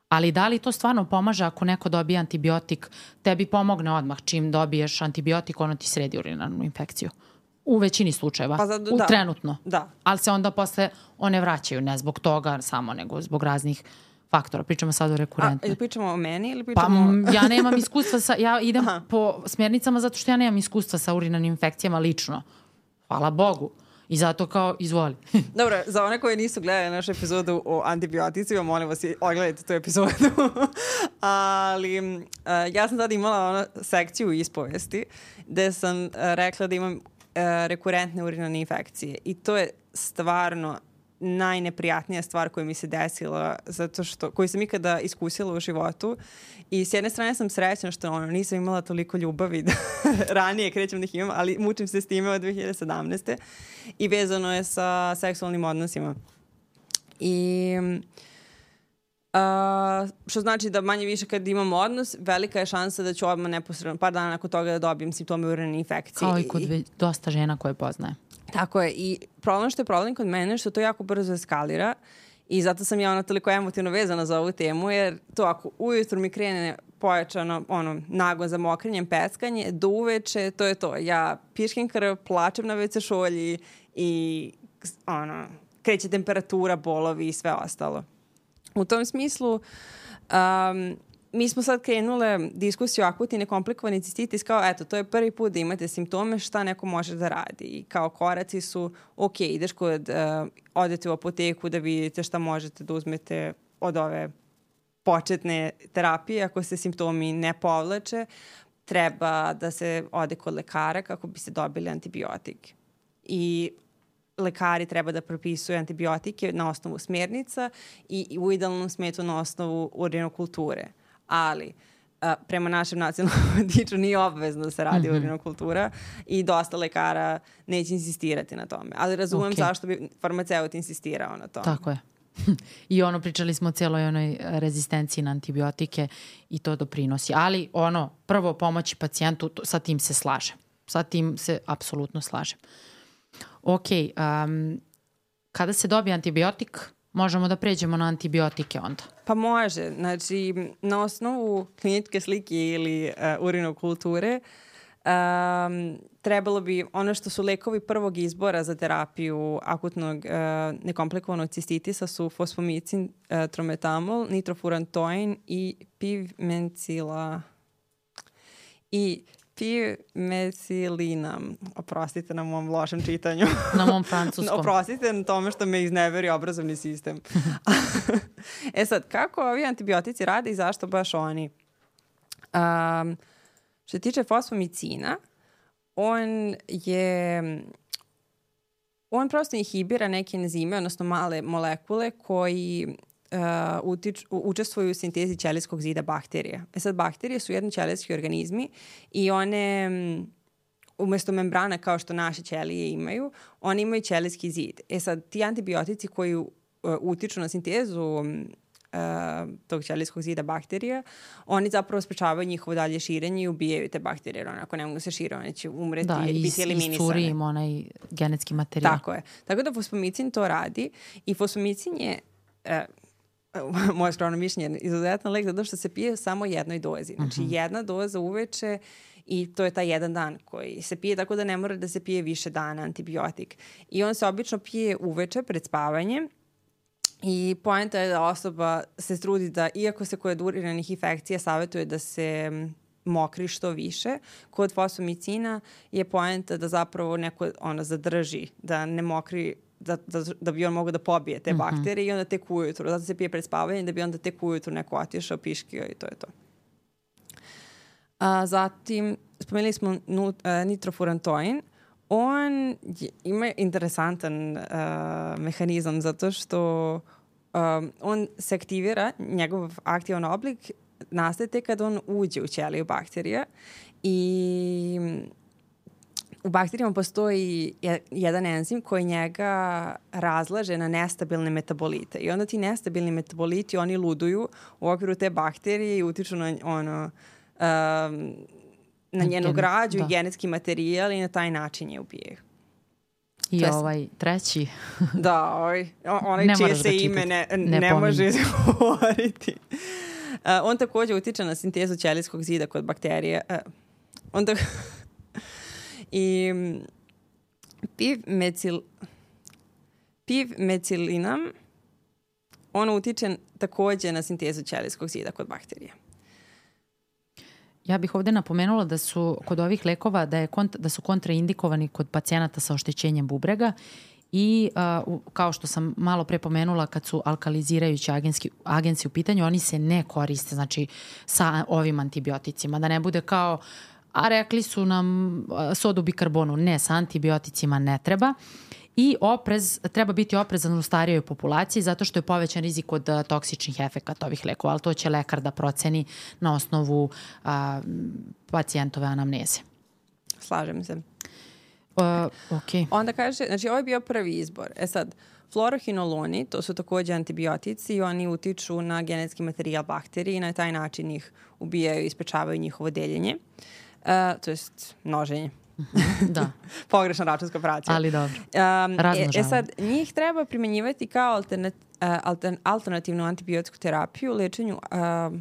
Ali da li to stvarno pomaže ako neko dobije antibiotik, tebi pomogne odmah čim dobiješ antibiotik, ono ti sredi urinarnu infekciju. U većini slučajeva. Pa zato- U da. trenutno. Da. Ali se onda posle one vraćaju, ne zbog toga samo, nego zbog raznih faktora. Pričamo sad o A, rekurentnoj. ili pričamo o meni ili Pa pričamo... m, ja nemam iskustva sa, ja idem Aha. po smjernicama zato što ja nemam iskustva sa urinarnim infekcijama lično. Hvala Bogu. I zato kao, izvoli. Dobro, za one koji nisu gledali našu epizodu o antibioticima, molim vas, ogledajte tu epizodu. Ali uh, ja sam tada imala ono sekciju ispovesti gde sam uh, rekla da imam uh, rekurentne urinarne infekcije. I to je stvarno najneprijatnija stvar koja mi se desila zato što koju sam ikada iskusila u životu i s jedne strane sam srećna što ono, nisam imala toliko ljubavi da ranije krećem da ih imam, ali mučim se s time od 2017. i vezano je sa seksualnim odnosima. I Uh, što znači da manje više kad imam odnos, velika je šansa da ću odmah neposredno, par dana nakon toga da dobijem simptome urinarne infekcije. Kao i kod ve- dosta žena koje poznaje. Tako je. I problem što je problem kod mene što to jako brzo eskalira i zato sam ja ona toliko emotivno vezana za ovu temu, jer to ako ujutru mi krene pojačano, ono, nago za mokrenjem, peckanje, do uveče, to je to. Ja piškim krv, plačem na WC šolji i, ono, kreće temperatura, bolovi i sve ostalo. U tom smislu, um, mi smo sad krenule diskusiju akutni nekomplikovani cistitis kao, eto, to je prvi put da imate simptome šta neko može da radi. I kao koraci su, ok, ideš kod, uh, odete u apoteku da vidite šta možete da uzmete od ove početne terapije, ako se simptomi ne povlače, treba da se ode kod lekara kako bi se dobili antibiotik. I lekari treba da propisuju antibiotike na osnovu smjernica i, i u idealnom smetu na osnovu urinokulture. Ali, a, prema našem nacionalnom vodiču nije obavezno da se radi mm -hmm. urinokultura i dosta lekara neće insistirati na tome. Ali razumem Ok. zašto bi farmaceut insistirao na tome. Tako je. I ono, pričali smo o cijeloj onoj rezistenciji na antibiotike i to doprinosi. Ali ono, prvo pomoći pacijentu, to, sa tim se slažem. Sa tim se apsolutno slažem. Ok, um, kada se dobije antibiotik, možemo da pređemo na antibiotike onda. Pa može. Znači, na osnovu kliničke slike ili uh, urinokulture um, trebalo bi, ono što su lekovi prvog izbora za terapiju akutnog uh, nekomplikovanog cistitisa su fosfomicin, uh, trometamol, nitrofurantoin i pivmencila i pimecilinam. Oprostite na mom lošem čitanju. Na mom francuskom. Oprostite na tome što me izneveri obrazovni sistem. e sad, kako ovi antibiotici rade i zašto baš oni? Um, što se tiče fosfomicina, on je on prosto inhibira neke enzime, odnosno male molekule koji uh, utič, učestvuju u sintezi ćelijskog zida bakterija. E sad, bakterije su jedni ćelijski organizmi i one umesto membrana kao što naše ćelije imaju, one imaju ćelijski zid. E sad, ti antibiotici koji uh, utiču na sintezu uh, tog ćelijskog zida bakterija, oni zapravo sprečavaju njihovo dalje širenje i ubijaju te bakterije, jer onako ne mogu se šire, one će umreti da, i biti eliminisane. Da, iscuri im onaj genetski materijal. Tako je. Tako da fosfomicin to radi i fosfomicin je uh, moje skromno mišljenje, izuzetan lek zato što se pije samo jednoj dozi. Znači, uh mhm. -huh. jedna doza uveče i to je taj jedan dan koji se pije, tako da ne mora da se pije više dana antibiotik. I on se obično pije uveče pred spavanjem I poenta je da osoba se trudi da, iako se kod uriranih infekcija savjetuje da se mokri što više, kod fosfomicina je poenta da zapravo neko ono, zadrži, da ne mokri da, da, da bi on mogao da pobije te mm -hmm. bakterije i onda tek ujutru. Zato se pije pred spavanjem da bi onda tek ujutru neko otišao, piškio i to je to. A, zatim, spomenuli smo nut, uh, nitrofurantoin on ima interesantan uh, mehanizam zato što um, on se aktivira, njegov aktivan oblik nastaje tek kad on uđe u ćeliju bakterija i u bakterijama postoji jedan enzim koji njega razlaže na nestabilne metabolite. I onda ti nestabilni metaboliti, oni luduju u okviru te bakterije i utiču na ono, um, na njenu građu da. i genetski materijal i na taj način je ubijaju. I Test. ovaj treći. da, ovaj, onaj ne čije se da ime ne, ne, ne može izgovoriti. Uh, on takođe utiče na sintezu ćelijskog zida kod bakterije. Uh, on tak... I piv mecil... Piv mecilinam on utiče takođe na sintezu ćelijskog zida kod bakterije. Ja bih ovde napomenula da su kod ovih lekova da, je kont, da su kontraindikovani kod pacijenata sa oštećenjem bubrega i uh, kao što sam malo pre pomenula kad su alkalizirajući agenski, agenci u pitanju, oni se ne koriste znači sa ovim antibioticima, da ne bude kao a rekli su nam sodu bikarbonu, ne, sa antibioticima ne treba. I oprez, treba biti oprezan u starijoj populaciji zato što je povećan rizik od toksičnih efekata ovih lekova, ali to će lekar da proceni na osnovu a, pacijentove anamneze. Slažem se. Uh, ok. Onda kaže, znači ovo je bio prvi izbor. E sad, Fluorohinoloni, to su takođe antibiotici i oni utiču na genetski materijal bakterije i na taj način ih ubijaju i ispečavaju njihovo deljenje, uh, to jest množenje. da. Pogrešna računska operacija. Ali dobro. Um, e, e sad, njih treba primenjivati kao alternat, uh, altern, alternativnu antibiotiku terapiju u lečenju... Uh,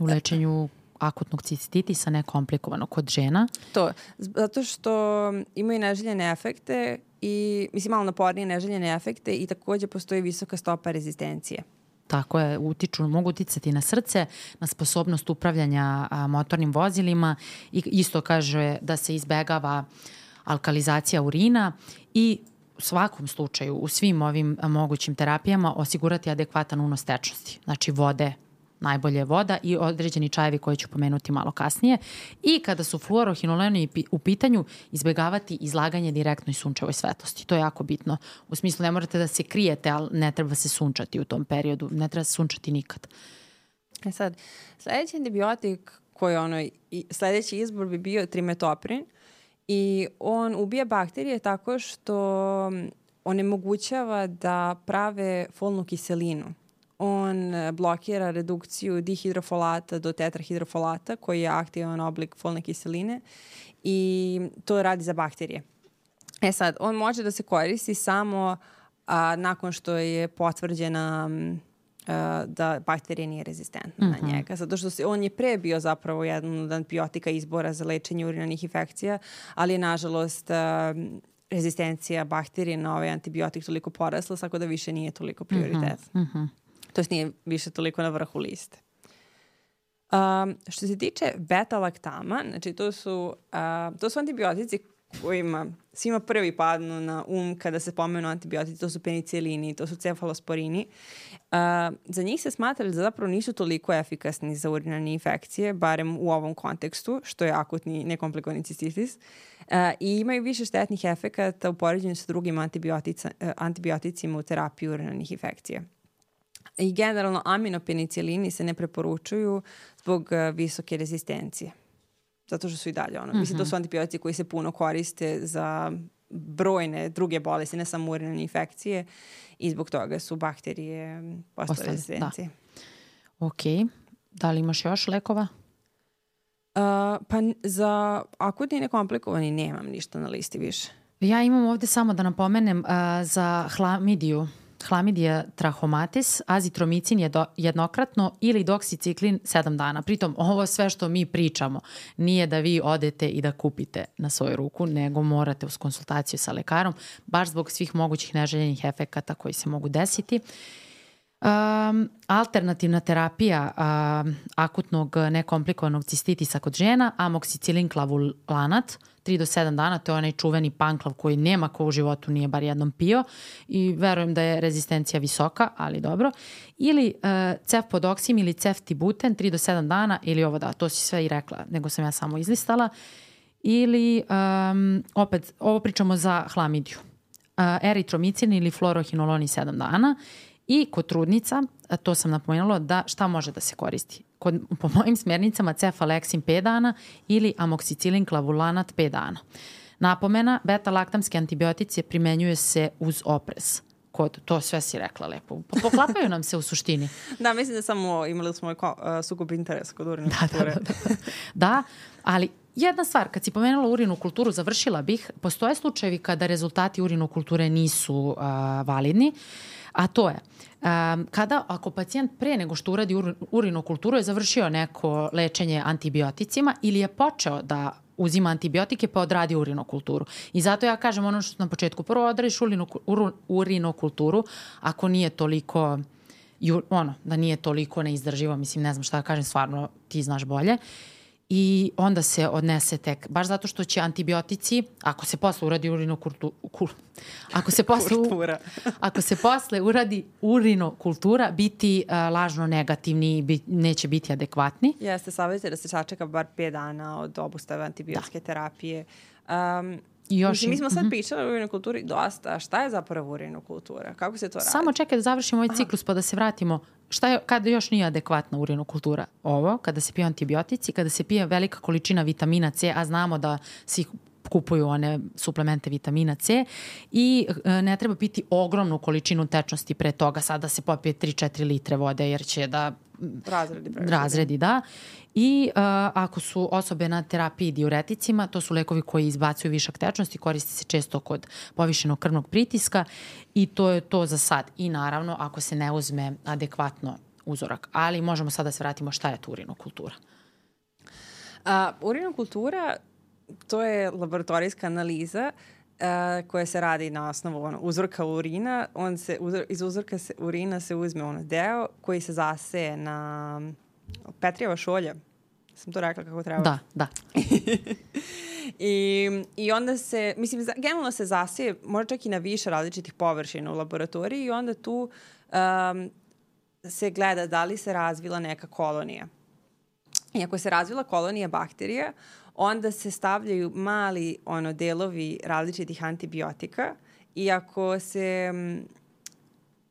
u lečenju akutnog cistitisa nekomplikovano kod žena. To, zato što imaju neželjene efekte i, mislim, malo napornije neželjene efekte i takođe postoji visoka stopa rezistencije. Tako je, utiču, mogu uticati na srce, na sposobnost upravljanja a, motornim vozilima i isto kaže da se izbegava alkalizacija urina i u svakom slučaju, u svim ovim mogućim terapijama osigurati adekvatan unos tečnosti, znači vode, najbolje voda i određeni čajevi koje ću pomenuti malo kasnije. I kada su fluorohinoleni u pitanju, izbegavati izlaganje direktnoj sunčevoj svetlosti. To je jako bitno. U smislu ne morate da se krijete, ali ne treba se sunčati u tom periodu. Ne treba se sunčati nikad. E sad, sledeći antibiotik koji ono, sledeći izbor bi bio trimetoprin i on ubija bakterije tako što onemogućava da prave folnu kiselinu on e, blokira redukciju dihidrofolata do tetrahidrofolata, koji je aktivan oblik folne kiseline i to radi za bakterije. E sad, on može da se koristi samo a, nakon što je potvrđena a, da bakterija nije rezistentna mm -hmm. na mhm. njega. Zato što se, on je pre bio zapravo jedan od antibiotika izbora za lečenje urinarnih infekcija, ali je nažalost a, rezistencija bakterije na ovaj antibiotik toliko porasla, tako da više nije toliko prioritet. Mm -hmm. Mm -hmm to nije više toliko na vrhu liste. Um, što se tiče beta-laktama, znači to su, uh, to su antibiotici kojima svima prvi padnu na um kada se pomenu antibiotici, to su penicilini, to su cefalosporini. Uh, za njih se smatra da zapravo nisu toliko efikasni za urinarne infekcije, barem u ovom kontekstu, što je akutni nekomplikovani cistitis. Uh, I imaju više štetnih efekata u poređenju sa drugim uh, antibioticima u terapiji urinarnih infekcija. I generalno aminopenicilini se ne preporučuju zbog uh, visoke rezistencije zato što su i dalje ono. Mm -hmm. Mislim, to mhm. su antibiotici koji se puno koriste za brojne druge bolesti, ne samo urinarne infekcije i zbog toga su bakterije postale rezistencije. Da. Ok. Da li imaš još lekova? Uh, pa za akutni nekomplikovani nemam ništa na listi više. Ja imam ovde samo da napomenem uh, za hlamidiju hlamidija trahomatis, azitromicin je jednokratno ili doksiciklin 7 dana. Pritom, ovo sve što mi pričamo nije da vi odete i da kupite na svoju ruku, nego morate uz konsultaciju sa lekarom, baš zbog svih mogućih neželjenih efekata koji se mogu desiti. Um, alternativna terapija um, akutnog nekomplikovanog cistitisa kod žena, amoksicilin klavulanat, 3 do 7 dana, to je onaj čuveni panklav koji nema ko u životu nije bar jednom pio i verujem da je rezistencija visoka, ali dobro. Ili uh, cefpodoksim ili ceftibuten 3 do 7 dana ili ovo da, to si sve i rekla, nego sam ja samo izlistala. Ili um, opet, ovo pričamo za hlamidiju. Uh, eritromicin ili fluorohinoloni 7 dana I kod trudnica, to sam napomenula, da šta može da se koristi? Kod, po mojim smernicama cefalexin 5 dana ili amoksicilin klavulanat 5 dana. Napomena, beta-laktamski antibiotici primenjuje se uz oprez kod, to sve si rekla lepo. Poklapaju nam se u suštini. da, mislim da samo imali smo uh, sukob interesa kod urinu da, kulture. Da, da, da. da, ali jedna stvar, kad si pomenula urinu kulturu, završila bih, postoje slučajevi kada rezultati urinu kulture nisu uh, validni. Uh, a to je um, kada ako pacijent pre nego što uradi ur, urinokulturu je završio neko lečenje antibioticima ili je počeo da uzima antibiotike pa odradi urinokulturu. I zato ja kažem ono što na početku, prvo odradiš urino, urinokulturu ako nije toliko ono, da nije toliko neizdrživo, mislim, ne znam šta da kažem, stvarno ti znaš bolje. Uh, i onda se odnese tek, baš zato što će antibiotici, ako se posle uradi urinokultura, kul, ako se posle, ako se posle uradi urinokultura, biti uh, lažno negativni i bi, neće biti adekvatni. Jeste, savjetite da se sačeka bar 5 dana od obustave antibiotske da. terapije. Um, I još Mislim, mi smo sad mm -hmm. pričali o urinokulturi dosta. Šta je zapravo urinokultura? Kako se to radi? Samo čekaj da završimo ovaj ciklus pa da se vratimo. Šta je, kada još nije adekvatna urinokultura? Ovo, kada se pije antibiotici, kada se pije velika količina vitamina C, a znamo da svi kupuju one suplemente vitamina C i e, ne treba piti ogromnu količinu tečnosti pre toga, sada da se popije 3-4 litre vode jer će da razredi, razredi da. I uh, ako su osobe na terapiji diureticima, to su lekovi koji izbacuju višak tečnosti, koristi se često kod povišenog krvnog pritiska i to je to za sad. I naravno, ako se ne uzme adekvatno uzorak. Ali možemo sada da se vratimo šta je to urinokultura. A, urinokultura, to je laboratorijska analiza uh, koja se radi na osnovu ono, uzorka urina. On se, uzor, iz uzorka se, urina se uzme ono deo koji se zaseje na Petrijeva šolja. Sam to rekla kako treba? Da, da. I, I onda se, mislim, generalno se zasije, možda čak i na više različitih površina u laboratoriji i onda tu um, se gleda da li se razvila neka kolonija. I ako se razvila kolonija bakterija, onda se stavljaju mali ono delovi različitih antibiotika i ako se um,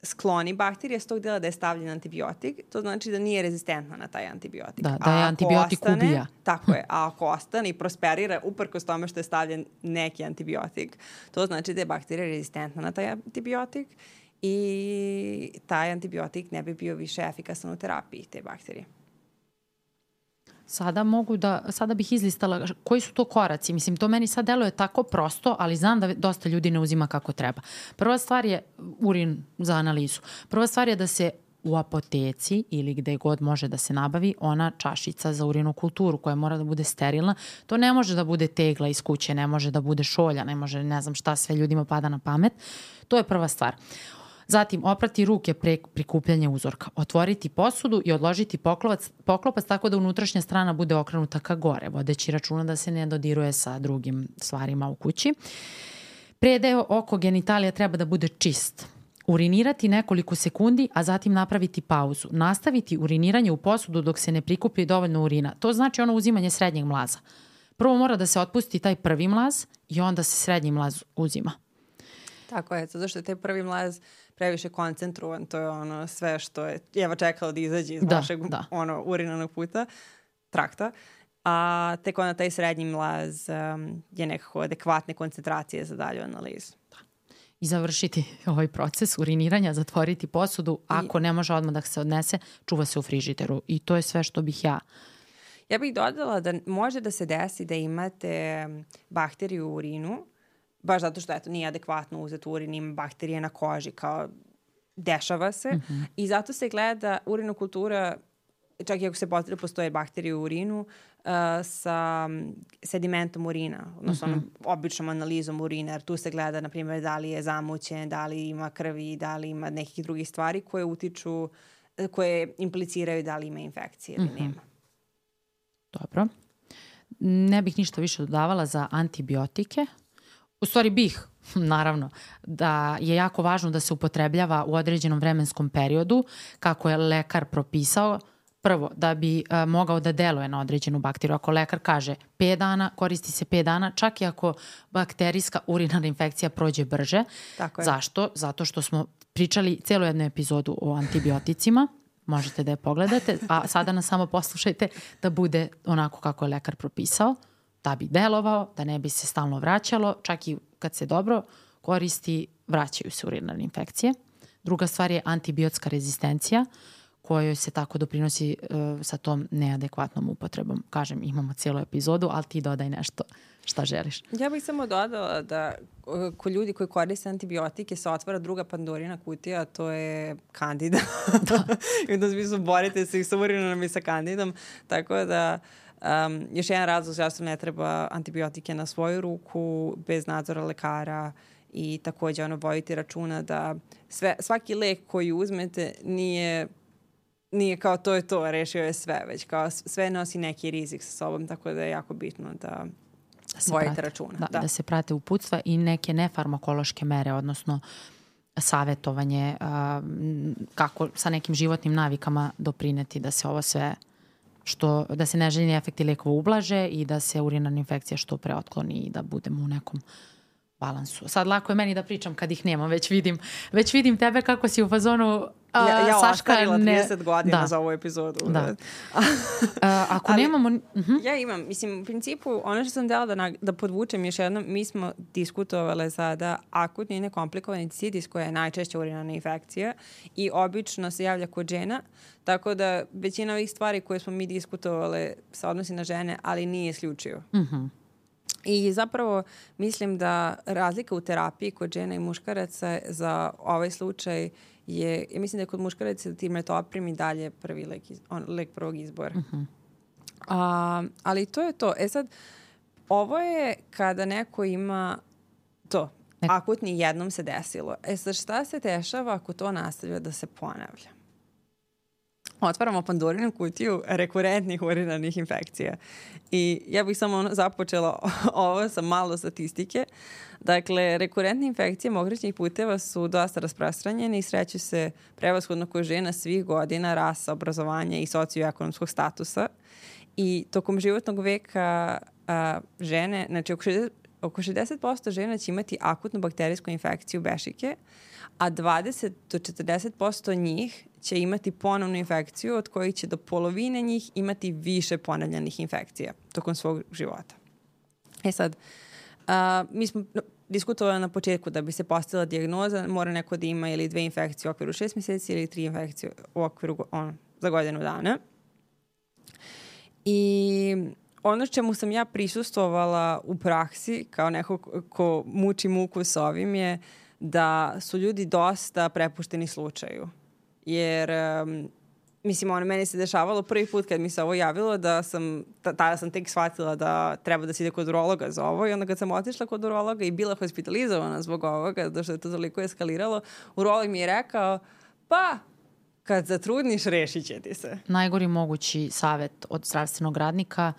skloni bakterija s tog dela da je stavljen antibiotik, to znači da nije rezistentna na taj antibiotik. Da, da je antibiotik ostane, ubija. Tako je, a ako ostane i prosperira uprkos tome što je stavljen neki antibiotik, to znači da je bakterija rezistentna na taj antibiotik i taj antibiotik ne bi bio više efikasan u terapiji te bakterije. Sada mogu da, sada bih izlistala koji su to koraci. Mislim, to meni sad deluje tako prosto, ali znam da dosta ljudi ne uzima kako treba. Prva stvar je urin za analizu. Prva stvar je da se u apoteci ili gde god može da se nabavi ona čašica za urinokulturu koja mora da bude sterilna. To ne može da bude tegla iz kuće, ne može da bude šolja, ne može ne znam šta sve ljudima pada na pamet. To je prva stvar. Zatim, oprati ruke pre prikupljanja uzorka. Otvoriti posudu i odložiti poklopac, poklopac tako da unutrašnja strana bude okrenuta ka gore, vodeći računa da se ne dodiruje sa drugim stvarima u kući. Predeo oko genitalija treba da bude čist. Urinirati nekoliko sekundi, a zatim napraviti pauzu. Nastaviti uriniranje u posudu dok se ne prikupi dovoljno urina. To znači ono uzimanje srednjeg mlaza. Prvo mora da se otpusti taj prvi mlaz i onda se srednji mlaz uzima. Tako je, zato što je taj prvi mlaz previše koncentrovan, to je ono sve što je jeva čekalo da izađe iz Da, našeg da. ono, urinanog puta, trakta. A tek onda taj srednji mlaz um, je nekako adekvatne koncentracije za dalju analizu. I završiti ovaj proces uriniranja, zatvoriti posudu. Ako ne može odmah da se odnese, čuva se u frižiteru. I to je sve što bih ja Ja bih dodala da može da se desi da imate bakteriju u urinu, baš zato što eto, nije adekvatno uzeti urin, ima bakterije na koži, kao dešava se. Mm -hmm. I zato se gleda urinokultura, čak i ako se potrebno postoje bakterije u urinu, uh, sa sedimentom urina, odnosno mm -hmm. onom običnom analizom urina, jer tu se gleda, na primjer, da li je zamućen, da li ima krvi, da li ima nekih drugih stvari koje utiču, koje impliciraju da li ima infekcije ili mm -hmm. nema. Dobro. Ne bih ništa više dodavala za antibiotike. U stvari bih, naravno, da je jako važno da se upotrebljava u određenom vremenskom periodu kako je lekar propisao. Prvo, da bi a, mogao da deluje na određenu bakteriju. Ako lekar kaže 5 dana, koristi se 5 dana, čak i ako bakterijska urinarna infekcija prođe brže. Tako je. Zašto? Zato što smo pričali celu jednu epizodu o antibioticima možete da je pogledate, a sada nas samo poslušajte da bude onako kako je lekar propisao, da bi delovao, da ne bi se stalno vraćalo, čak i kad se dobro koristi, vraćaju se urinarne infekcije. Druga stvar je antibiotska rezistencija, kojoj se tako doprinosi uh, sa tom neadekvatnom upotrebom. Kažem, imamo cijelu epizodu, ali ti dodaj nešto šta želiš. Ja bih samo dodala da uh, ko ljudi koji koriste antibiotike se otvara druga pandorina kutija, a to je kandida. da. I onda smislu borite se i sa urinanom i sa kandidom. Tako da um, još jedan razlog zašto ne treba antibiotike na svoju ruku, bez nadzora lekara i takođe ono vojiti računa da sve, svaki lek koji uzmete nije nije kao to je to, rešio je sve, već kao sve nosi neki rizik sa sobom, tako da je jako bitno da da se vojite prate, računa. Da, da. da se prate uputstva i neke nefarmakološke mere, odnosno savetovanje a, kako sa nekim životnim navikama doprineti da se ovo sve što, da se neželjeni efekti lekova ublaže i da se urinarna infekcija što pre otkloni i da budemo u nekom balansu. Sad lako je meni da pričam kad ih nemam, već vidim, već vidim tebe kako si u fazonu A, ja, ja Saška ostarila ne... 30 godina Da. za ovu epizodu. Da. A, ako Ali- nemamo... Uh -huh. Ja imam, mislim, u principu, ono što sam dela da, nag- da podvučem još jednom, mi smo diskutovale sada akutni i nekomplikovani citis koja je najčešća urinarna infekcija i obično se javlja kod žena, tako da većina ovih stvari koje smo mi diskutovale se odnosi na žene, ali nije isključivo. Uh -huh. I zapravo mislim da razlika u terapiji kod žena i muškaraca za ovaj slučaj je, ja mislim da je kod muškaraca ti metoprim i dalje prvi lek, iz, on, lek prvog izbora. Uh -huh. A, ali to je to. E sad, ovo je kada neko ima to, akutni jednom se desilo. E sad, šta se dešava ako to nastavlja da se ponavlja? Otvaramo Pandorinu kutiju rekurentnih urinarnih infekcija. I ja bih samo započela ovo sa malo statistike. Dakle, rekurentne infekcije mokraćnih puteva su dosta rasprostranjene i sreću se prevashodno kod žena svih godina, rasa, obrazovanja i socioekonomskog statusa. I tokom životnog veka a, žene, znači oko 60, oko 60% žena će imati akutnu bakterijsku infekciju bešike, a 20 do 40% njih će imati ponovnu infekciju od kojih će do polovine njih imati više ponavljanih infekcija tokom svog života. E sad, a, mi smo diskutovali na početku da bi se postavila dijagnoza, mora neko da ima ili dve infekcije u okviru šest meseci ili tri infekcije u okviru on, za godinu dana. I ono čemu sam ja prisustvovala u praksi kao neko ko muči muku s ovim je da su ljudi dosta prepušteni slučaju. Jer um, mislim, ono, meni se dešavalo prvi put kad mi se ovo javilo da sam, tada sam tek shvatila da treba da se ide kod urologa za ovo i onda kad sam otišla kod urologa i bila hospitalizovana zbog ovoga, zato što je to toliko eskaliralo, urolog mi je rekao, pa, kad zatrudniš, rešit će ti se. Najgori mogući savet od zdravstvenog radnika,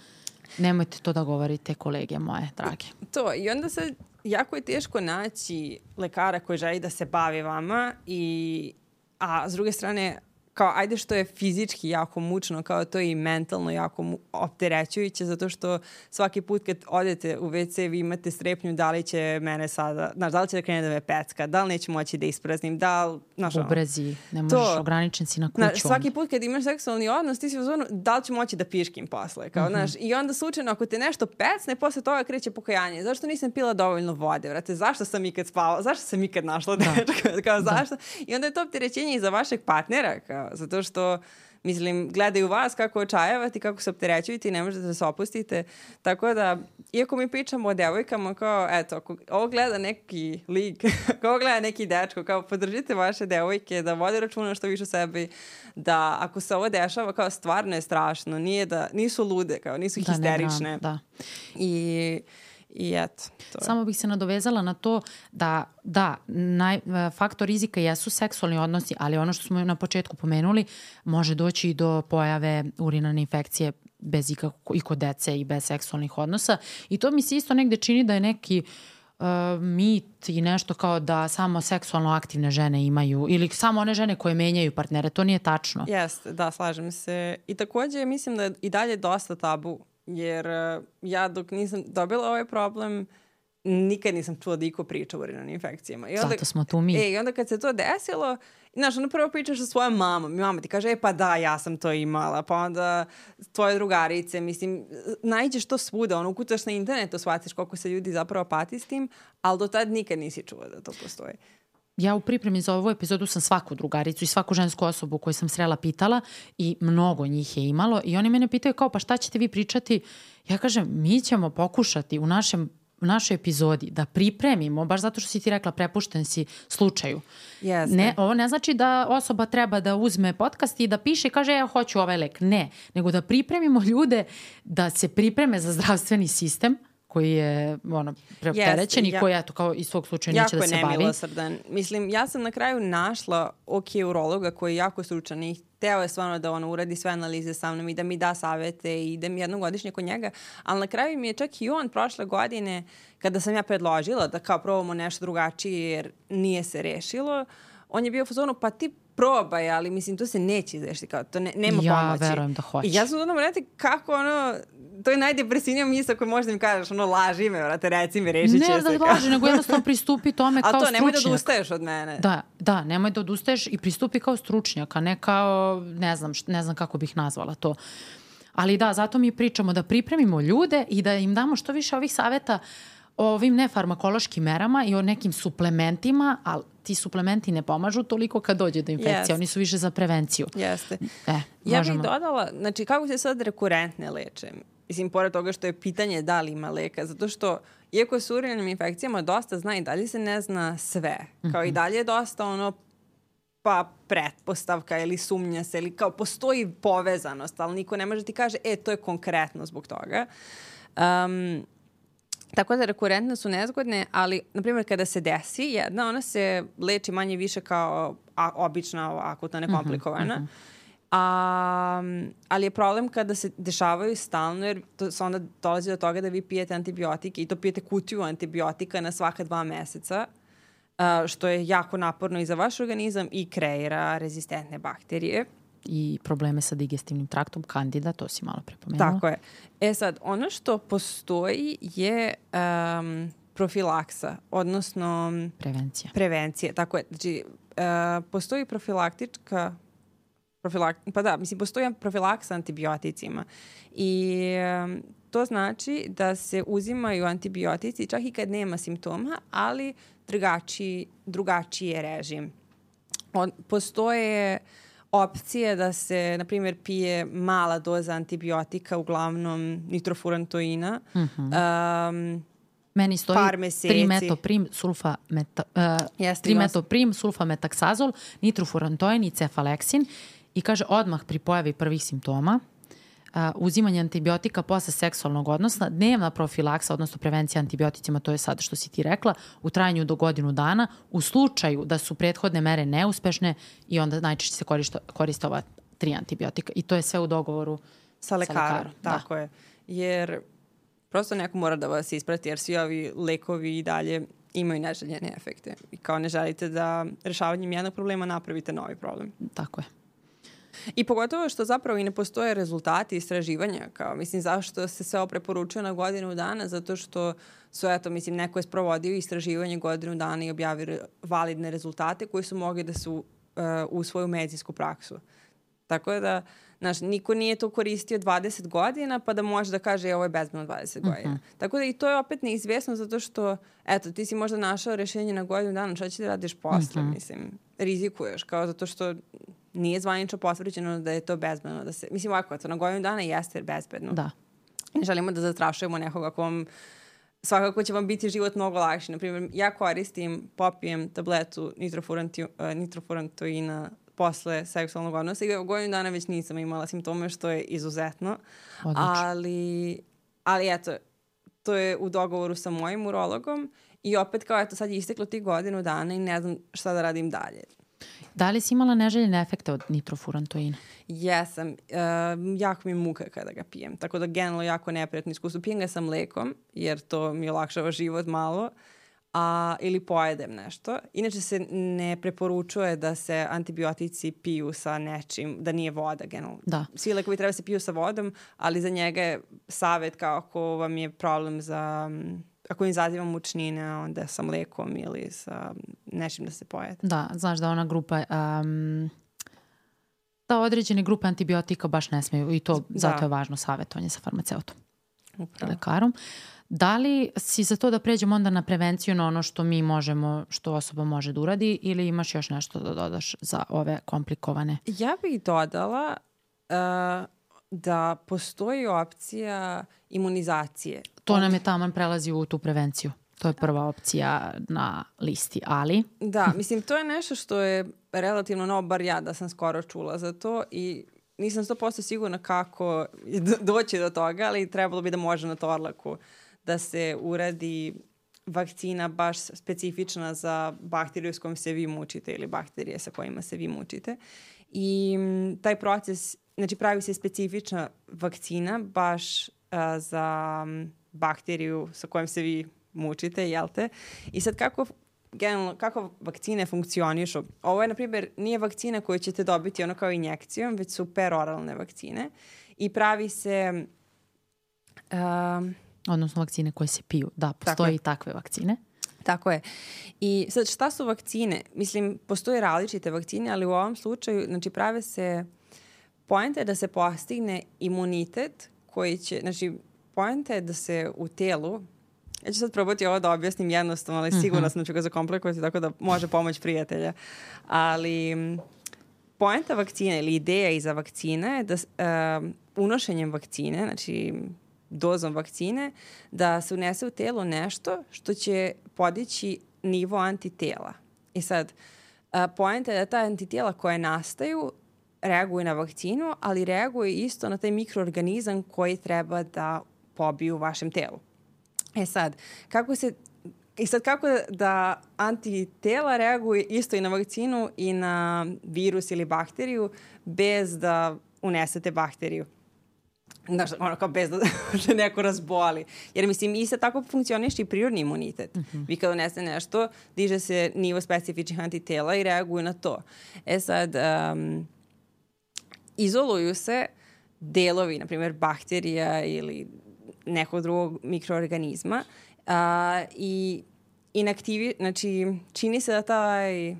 nemojte to da govorite kolege moje, drage. To, i onda se jako je teško naći lekara koji želi da se bavi vama i a s druge strane kao ajde što je fizički jako mučno, kao to je i mentalno jako opterećujuće, zato što svaki put kad odete u WC vi imate strepnju da li će mene sada, znaš, da li će da krene da me pecka, da li neću moći da ispraznim, da li, znaš, Ubrezi, ne možeš, to, ograničen si na kuću. Znaš, svaki put kad imaš seksualni odnos, ti si u zonu, da li ću moći da piškim posle, kao, mm -hmm. znaš, i onda slučajno ako te nešto pecne, posle toga kreće pokajanje. Zašto nisam pila dovoljno vode, vrate, zašto sam ikad spavala, zašto sam ikad našla da. dečka, kao, da. zašto? I onda je to opterećenje i za vašeg partnera, kao, zato što mislim, gledaju vas kako očajavate, kako se opterećujete i ne možete da se opustite. Tako da, iako mi pričamo o devojkama, kao, eto, ako ovo gleda neki lik, ako ovo gleda neki dečko, kao, podržite vaše devojke da vode računa što više o sebi, da ako se ovo dešava, kao, stvarno je strašno, nije da, nisu lude, kao, nisu da, histerične. Ne, da. I I eto. To je. Samo bih se nadovezala na to da, da, naj, faktor rizika jesu seksualni odnosi, ali ono što smo na početku pomenuli, može doći i do pojave urinarne infekcije bez ikako, i kod dece i bez seksualnih odnosa. I to mi se isto negde čini da je neki uh, mit i nešto kao da samo seksualno aktivne žene imaju ili samo one žene koje menjaju partnere. To nije tačno. Jeste, da, slažem se. I takođe mislim da je i dalje dosta tabu Jer uh, ja dok nisam dobila ovaj problem, nikad nisam čula da iko priča o urinarnim infekcijama. I onda, Zato smo tu mi. E, I onda kad se to desilo, znaš, onda prvo pričaš sa svojom mamom i mama ti kaže, e pa da, ja sam to imala, pa onda tvoje drugarice, mislim, najđeš to svuda, ono, ukucaš na internetu, shvatiš koliko se ljudi zapravo pati s tim, ali do tad nikad nisi čula da to postoji ja u pripremi za ovu epizodu sam svaku drugaricu i svaku žensku osobu koju sam srela pitala i mnogo njih je imalo i oni mene pitaju kao pa šta ćete vi pričati? Ja kažem mi ćemo pokušati u našem u našoj epizodi da pripremimo, baš zato što si ti rekla prepušten si slučaju. Jeste. Ne, ovo ne znači da osoba treba da uzme podcast i da piše i kaže ja hoću ovaj lek. Ne, nego da pripremimo ljude da se pripreme za zdravstveni sistem, koji je ono, preopterećen yes, i ja, koji eto, kao iz svog slučaja neće da se bavi. Jako je nemilosrdan. Mislim, ja sam na kraju našla ok urologa koji je jako stručan i hteo je stvarno da ono uradi sve analize sa mnom i da mi da savete i idem jednogodišnje kod njega, ali na kraju mi je čak i on prošle godine, kada sam ja predložila da kao probamo nešto drugačije jer nije se rešilo, on je bio u fazonu, pa ti probaj, ali mislim, to se neće izrešiti, kao, to ne, nema ja pomoći. Ja verujem da hoće. I ja sam ono, vrati, kako ono, to je najdepresivnija misla koju možda mi kažeš, ono, laži me, vrate, reci mi, rešit će ne, se. Ne da laži, nego jednostavno pristupi tome kao stručnjak. A to, nemoj da odustaješ od mene. Da, da, nemoj da odustaješ i pristupi kao stručnjak, a ne kao, ne znam, ne znam kako bih nazvala to. Ali da, zato mi pričamo da pripremimo ljude i da im damo što više ovih saveta o ovim nefarmakološkim merama i o nekim suplementima, ali ti suplementi ne pomažu toliko kad dođe do infekcije, yes. oni su više za prevenciju. Jeste. E, ja bih dodala, znači kako se sad rekurentne leče? Mislim, pored toga što je pitanje da li ima leka, zato što iako su urinarnim infekcijama dosta zna i dalje se ne zna sve. Kao mm -hmm. i mhm. dalje je dosta ono pa pretpostavka ili sumnja se ili kao postoji povezanost, ali niko ne može ti kaže e, to je konkretno zbog toga. Um, Tako da rekurentne su nezgodne, ali, na primjer, kada se desi jedna, ona se leči manje više kao a, obična, akutna, nekomplikovana. Mm -hmm. A, ali je problem kada se dešavaju stalno, jer to se onda dolazi do toga da vi pijete antibiotike i to pijete kutiju antibiotika na svaka dva meseca, a, što je jako naporno i za vaš organizam i kreira rezistentne bakterije i probleme sa digestivnim traktom, kandida, to si malo prepomenula. Tako je. E sad, ono što postoji je um, profilaksa, odnosno... Prevencija. Prevencija, tako je. Znači, uh, postoji profilaktička profilak, pa da, mislim, postoji profilaksa antibioticima i um, to znači da se uzimaju antibiotici čak i kad nema simptoma, ali drugačiji, drugačiji je režim. On, postoje uh, opcije da se, na primjer, pije mala doza antibiotika, uglavnom nitrofurantoina, mm -hmm. um, Meni stoji par meseci. trimetoprim, sulfa meta, uh, trimetoprim, sulfa metaksazol, nitrofurantoin i cefaleksin i kaže odmah pri pojavi prvih simptoma, uzimanje antibiotika posle seksualnog odnosa, dnevna profilaksa, odnosno prevencija antibioticima, to je sad što si ti rekla, u trajanju do godinu dana, u slučaju da su prethodne mere neuspešne i onda najčešće se koriste, koriste ova tri antibiotika. I to je sve u dogovoru sa lekarom. Sa lekarom da. tako da. je. Jer prosto neko mora da vas isprati, jer svi ovi lekovi i dalje imaju neželjene efekte. I kao ne želite da rešavanjem jednog problema napravite novi problem. Tako je. I pogotovo što zapravo i ne postoje rezultati istraživanja, kao mislim zašto se sve preporučuje na godinu dana, zato što su, eto, mislim, neko je sprovodio istraživanje godinu dana i objavio validne rezultate koji su mogli da su uh, u svoju medicinsku praksu. Tako da, znaš, niko nije to koristio 20 godina pa da može da kaže e, ovo je bezbedno 20 godina. Uh mhm. -huh. Tako da i to je opet neizvjesno zato što, eto, ti si možda našao rešenje na godinu dana, šta će da radiš posle, uh mhm. -huh. mislim, rizikuješ, kao zato što nije zvanično potvrđeno da je to bezbedno. Da se, mislim, ovako, to na godinu dana jeste bezbedno. Da. Ne želimo da zastrašujemo nekoga ko vam svakako će vam biti život mnogo lakši. Naprimjer, ja koristim, popijem tabletu uh, nitrofurantoina posle seksualnog odnosa i godinu dana već nisam imala simptome što je izuzetno. Odlično. Ali, ali eto, to je u dogovoru sa mojim urologom i opet kao eto sad je isteklo tih godinu dana i ne znam šta da radim dalje. Da li si imala neželjene efekte od nitrofurantoina? Jesam. Uh, jako mi je muka kada ga pijem. Tako da generalno jako neprijatno iskustvo. Pijem ga sa mlekom, jer to mi olakšava život malo. A, ili pojedem nešto. Inače se ne preporučuje da se antibiotici piju sa nečim, da nije voda generalno. Da. Svi lekovi treba da se piju sa vodom, ali za njega je savet kao ako vam je problem za ako izaziva mučnine, onda sa mlekom ili sa nečim da se pojede. Da, znaš da ona grupa... Um, da određene grupe antibiotika baš ne smeju i to da. zato je važno savjetovanje sa farmaceutom Upravo. i lekarom. Da li si za to da pređemo onda na prevenciju na ono što mi možemo, što osoba može da uradi ili imaš još nešto da dodaš za ove komplikovane? Ja bih dodala uh, da postoji opcija imunizacije. To nam je taman prelazi u tu prevenciju. To je prva opcija na listi, ali... Da, mislim, to je nešto što je relativno novo, bar ja da sam skoro čula za to i nisam 100% sigurna kako doći do toga, ali trebalo bi da može na Torlaku da se uradi vakcina baš specifična za bakteriju s kojom se vi mučite ili bakterije sa kojima se vi mučite. I taj proces znači pravi se specifična vakcina baš uh, za bakteriju sa kojom se vi mučite, jel te? I sad kako generalno, kako vakcine funkcionišu. Ovo je, na primjer, nije vakcina koju ćete dobiti ono kao injekcijom, već su peroralne vakcine i pravi se... Um, Odnosno vakcine koje se piju. Da, postoje i takve vakcine. Tako je. I sad šta su vakcine? Mislim, postoje različite vakcine, ali u ovom slučaju, znači prave se Poenta je da se postigne imunitet koji će, znači, poenta je da se u telu, ja ću sad probati ovo da objasnim jednostavno, ali sigurno mhm. sam da ću ga zakomplikovati tako da može pomoć prijatelja. Ali poenta vakcine ili ideja iza vakcine je da uh, unošenjem vakcine, znači dozom vakcine, da se unese u telo nešto što će podići nivo antitela. I sad, uh, poenta je da ta antitela koje nastaju reaguju na vakcinu, ali reaguju isto na taj mikroorganizam koji treba da pobiju u vašem telu. E sad, kako se I sad kako da antitela reaguju isto i na vakcinu i na virus ili bakteriju bez da unesete bakteriju? Znaš, ono kao bez da se neko razboli. Jer mislim, i sad tako funkcioniš i prirodni imunitet. Mm -hmm. Vi kad unese nešto, diže se nivo specifičnih antitela i reaguju na to. E sad, um, izoluju se delovi, na primjer bakterija ili nekog drugog mikroorganizma a, i inaktivi, znači čini se da taj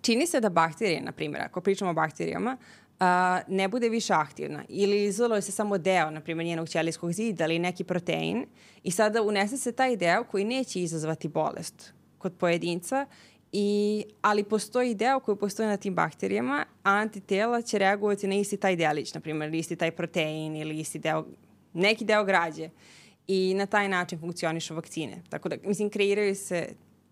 čini se da bakterije, na primjer, ako pričamo o bakterijama, a, ne bude više aktivna ili izoluje se samo deo, na primjer, njenog ćelijskog zida ili neki protein i sada unese se taj deo koji neće izazvati bolest kod pojedinca I, ali postoji deo koji postoji na tim bakterijama, a antitela će reagovati na isti taj delić, na primjer, isti taj protein ili isti deo, neki deo građe. I na taj način funkcionišu vakcine. Tako da, mislim, kreiraju se,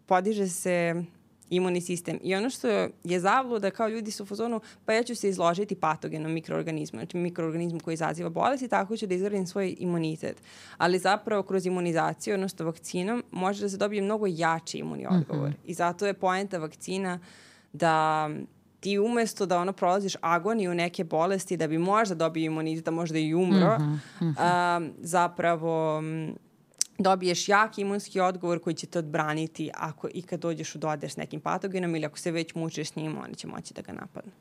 podiže se imunni sistem. I ono što je zavluda kao ljudi su u fazonu, pa ja ću se izložiti patogenom mikroorganizmu, znači mikroorganizmu koji izaziva bolest i tako ću da izgradim svoj imunitet. Ali zapravo kroz imunizaciju, odnosno vakcinom, može da se dobije mnogo jači imunni odgovor. Mm -hmm. I zato je poenta vakcina da ti umesto da ono prolaziš agoniju neke bolesti da bi možda dobio imunitet, da možda i umro, mm -hmm, mm -hmm. zapravo dobiješ jak imunski odgovor koji će te odbraniti ako i kad dođeš u dodir s nekim patogenom ili ako se već mučiš s njim, oni će moći da ga napadnu.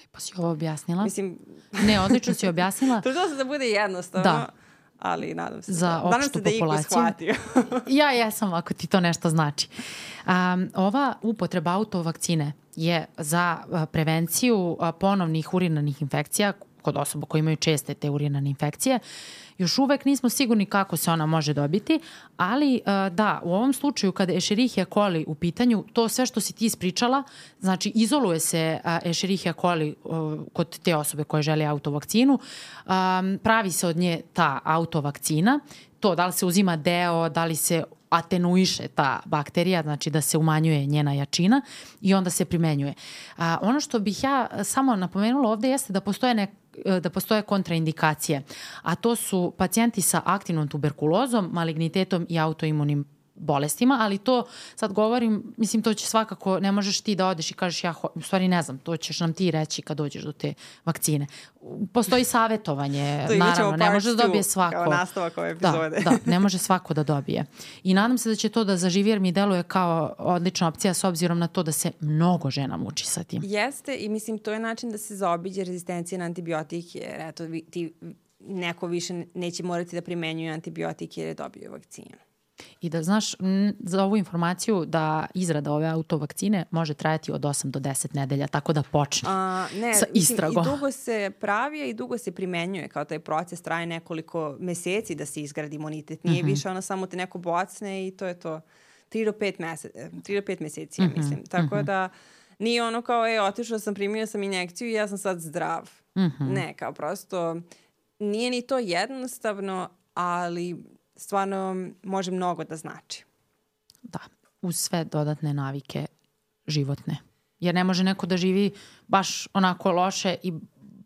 Lepo si ovo objasnila. Mislim... ne, odlično si objasnila. Trudila se da bude jednostavno. Da ali nadam se za da, nadam se da populaciju. ja jesam ako ti to nešto znači. Um, ova upotreba autovakcine je za prevenciju ponovnih urinarnih infekcija kod osoba koji imaju česte te urinarne infekcije. Još uvek nismo sigurni kako se ona može dobiti, ali da, u ovom slučaju kada Escherichia coli u pitanju, to sve što si ti ispričala, znači izoluje se Escherichia coli kod te osobe koje žele autovakcinu, pravi se od nje ta autovakcina, to da li se uzima deo, da li se atenuiše ta bakterija, znači da se umanjuje njena jačina i onda se primenjuje. A, ono što bih ja samo napomenula ovde jeste da postoje nek, da postoje kontraindikacije, a to su pacijenti sa aktivnom tuberkulozom, malignitetom i autoimunim bolestima, ali to sad govorim, mislim to će svakako, ne možeš ti da odeš i kažeš ja, u stvari ne znam, to ćeš nam ti reći kad dođeš do te vakcine. Postoji savetovanje, naravno, ne može da dobije svako. Kao nastavak ove da, epizode. Da, da, ne može svako da dobije. I nadam se da će to da zaživi jer mi deluje kao odlična opcija s obzirom na to da se mnogo žena muči sa tim. Jeste i mislim to je način da se zaobiđe rezistencija na antibiotike jer eto ti neko više neće morati da primenjuje antibiotike jer je dobio vakcinu. I da znaš za ovu informaciju da izrada ove autovakcine može trajati od 8 do 10 nedelja, tako da počne A, ne, sa istragom. I dugo se pravi i dugo se primenjuje, kao taj proces traje nekoliko meseci da se izgradi imunitet. Nije mm -hmm. više ono samo te neko bocne i to je to. 3 do 5 meseci, 3 do 5 meseci, ja mhm, mislim. Mm -hmm. Tako mm -hmm. da nije ono kao, e, otišao sam, primio sam injekciju i ja sam sad zdrav. Mm -hmm. Ne, kao prosto nije ni to jednostavno, ali stvarno može mnogo da znači. Da, uz sve dodatne navike životne. Jer ne može neko da živi baš onako loše i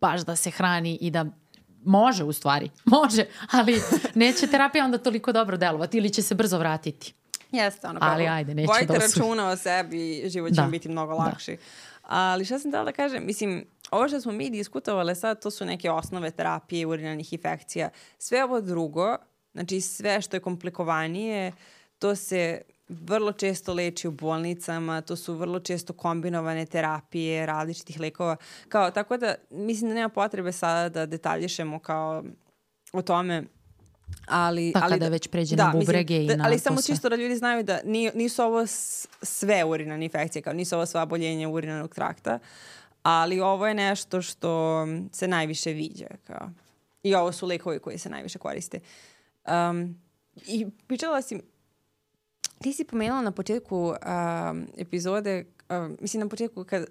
baš da se hrani i da može u stvari, može, ali neće terapija onda toliko dobro delovati ili će se brzo vratiti. Jeste, ono ali ajde, neće Vojte da računa o sebi, život će da. biti mnogo da. lakši. Da. Ali šta sam dala da kažem, mislim, ovo što smo mi diskutovali sad, to su neke osnove terapije urinarnih infekcija. Sve ovo drugo Znači sve što je komplikovanije, to se vrlo često leči u bolnicama, to su vrlo često kombinovane terapije, različitih lekova. Kao, tako da mislim da nema potrebe sada da detaljišemo kao o tome ali pa ali kada da, već pređe da, na bubrege mislim, i na ali samo sve. čisto da ljudi znaju da nisu ovo sve urinarne infekcije kao nisu ovo sva boljenja urinarnog trakta ali ovo je nešto što se najviše viđa kao i ovo su lekovi koji se najviše koriste uh, Um, I pričala si, ti si pomenula na početku um, epizode Uh, mislim na početku kad,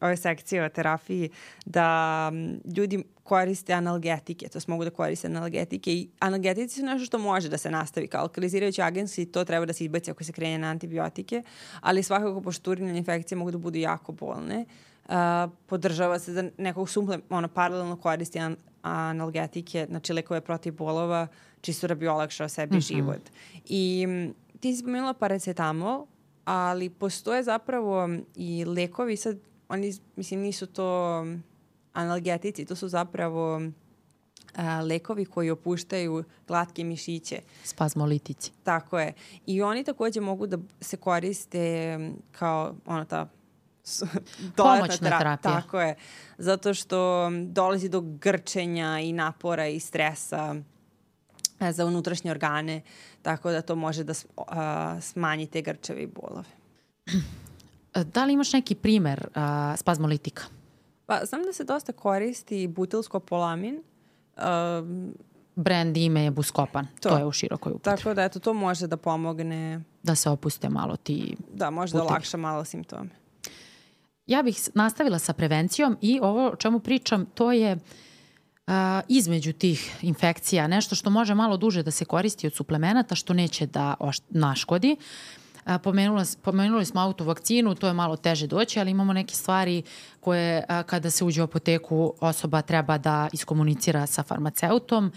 ove sekcije o terapiji da um, ljudi koriste analgetike, to mogu da koriste analgetike i analgetici su nešto što može da se nastavi. Kao alkalizirajući agensi, to treba da se izbaci ako se krene na antibiotike, ali svakako pošto urinne infekcije mogu da budu jako bolne, uh, podržava se da nekog sumple, ono, paralelno koristi an, analgetike, znači lekove protiv bolova, čisto da bi olakšao sebi mm -hmm. život. I ti si pomenula paracetamol, ali postoje zapravo i lekovi, sad oni, mislim, nisu to analgetici, to su zapravo a, lekovi koji opuštaju glatke mišiće. Spazmolitici. Tako je. I oni takođe mogu da se koriste kao ono ta Pomoćna terapija. Tako je. Zato što dolazi do grčenja i napora i stresa E, za unutrašnje organe, tako da to može da smanji te grčeve i bolove. Da li imaš neki primer uh, spazmolitika? Pa, znam da se dosta koristi butilskopolamin. Um, Brand ime je Buskopan. To, to je u širokoj upotrebi. Tako da, eto, to može da pomogne. Da se opuste malo ti Da, može da olakša malo simptome. Ja bih nastavila sa prevencijom i ovo o čemu pričam, to je a, između tih infekcija, nešto što može malo duže da se koristi od suplemenata, što neće da naškodi. A, pomenula, pomenuli smo autovakcinu, to je malo teže doći, ali imamo neke stvari koje a, kada se uđe u apoteku osoba treba da iskomunicira sa farmaceutom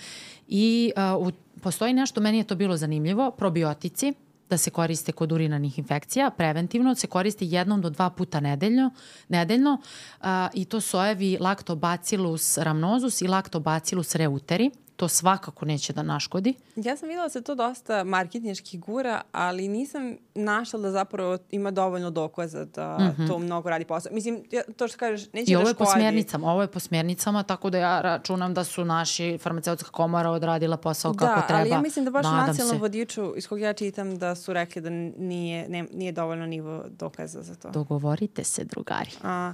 i a, u, postoji nešto, meni je to bilo zanimljivo, probiotici da se koriste kod urinarnih infekcija, preventivno se koriste jednom do dva puta nedeljno, nedeljno a, i to sojevi Lactobacillus rhamnosus i Lactobacillus reuteri to svakako neće da naškodi. Ja sam videla da se to dosta marketnički gura, ali nisam našla da zapravo ima dovoljno dokaza da mm -hmm. to mnogo radi posao. Mislim, to što kažeš, neće I da ovo je po smjernicama, ovo je po smjernicama, tako da ja računam da su naši farmaceutska komora odradila posao da, kako treba. Da, ali ja mislim da baš Nadam u nacionalnom se. vodiču, iz kog ja čitam, da su rekli da nije, ne, nije dovoljno nivo dokaza za to. Dogovorite se, drugari. A,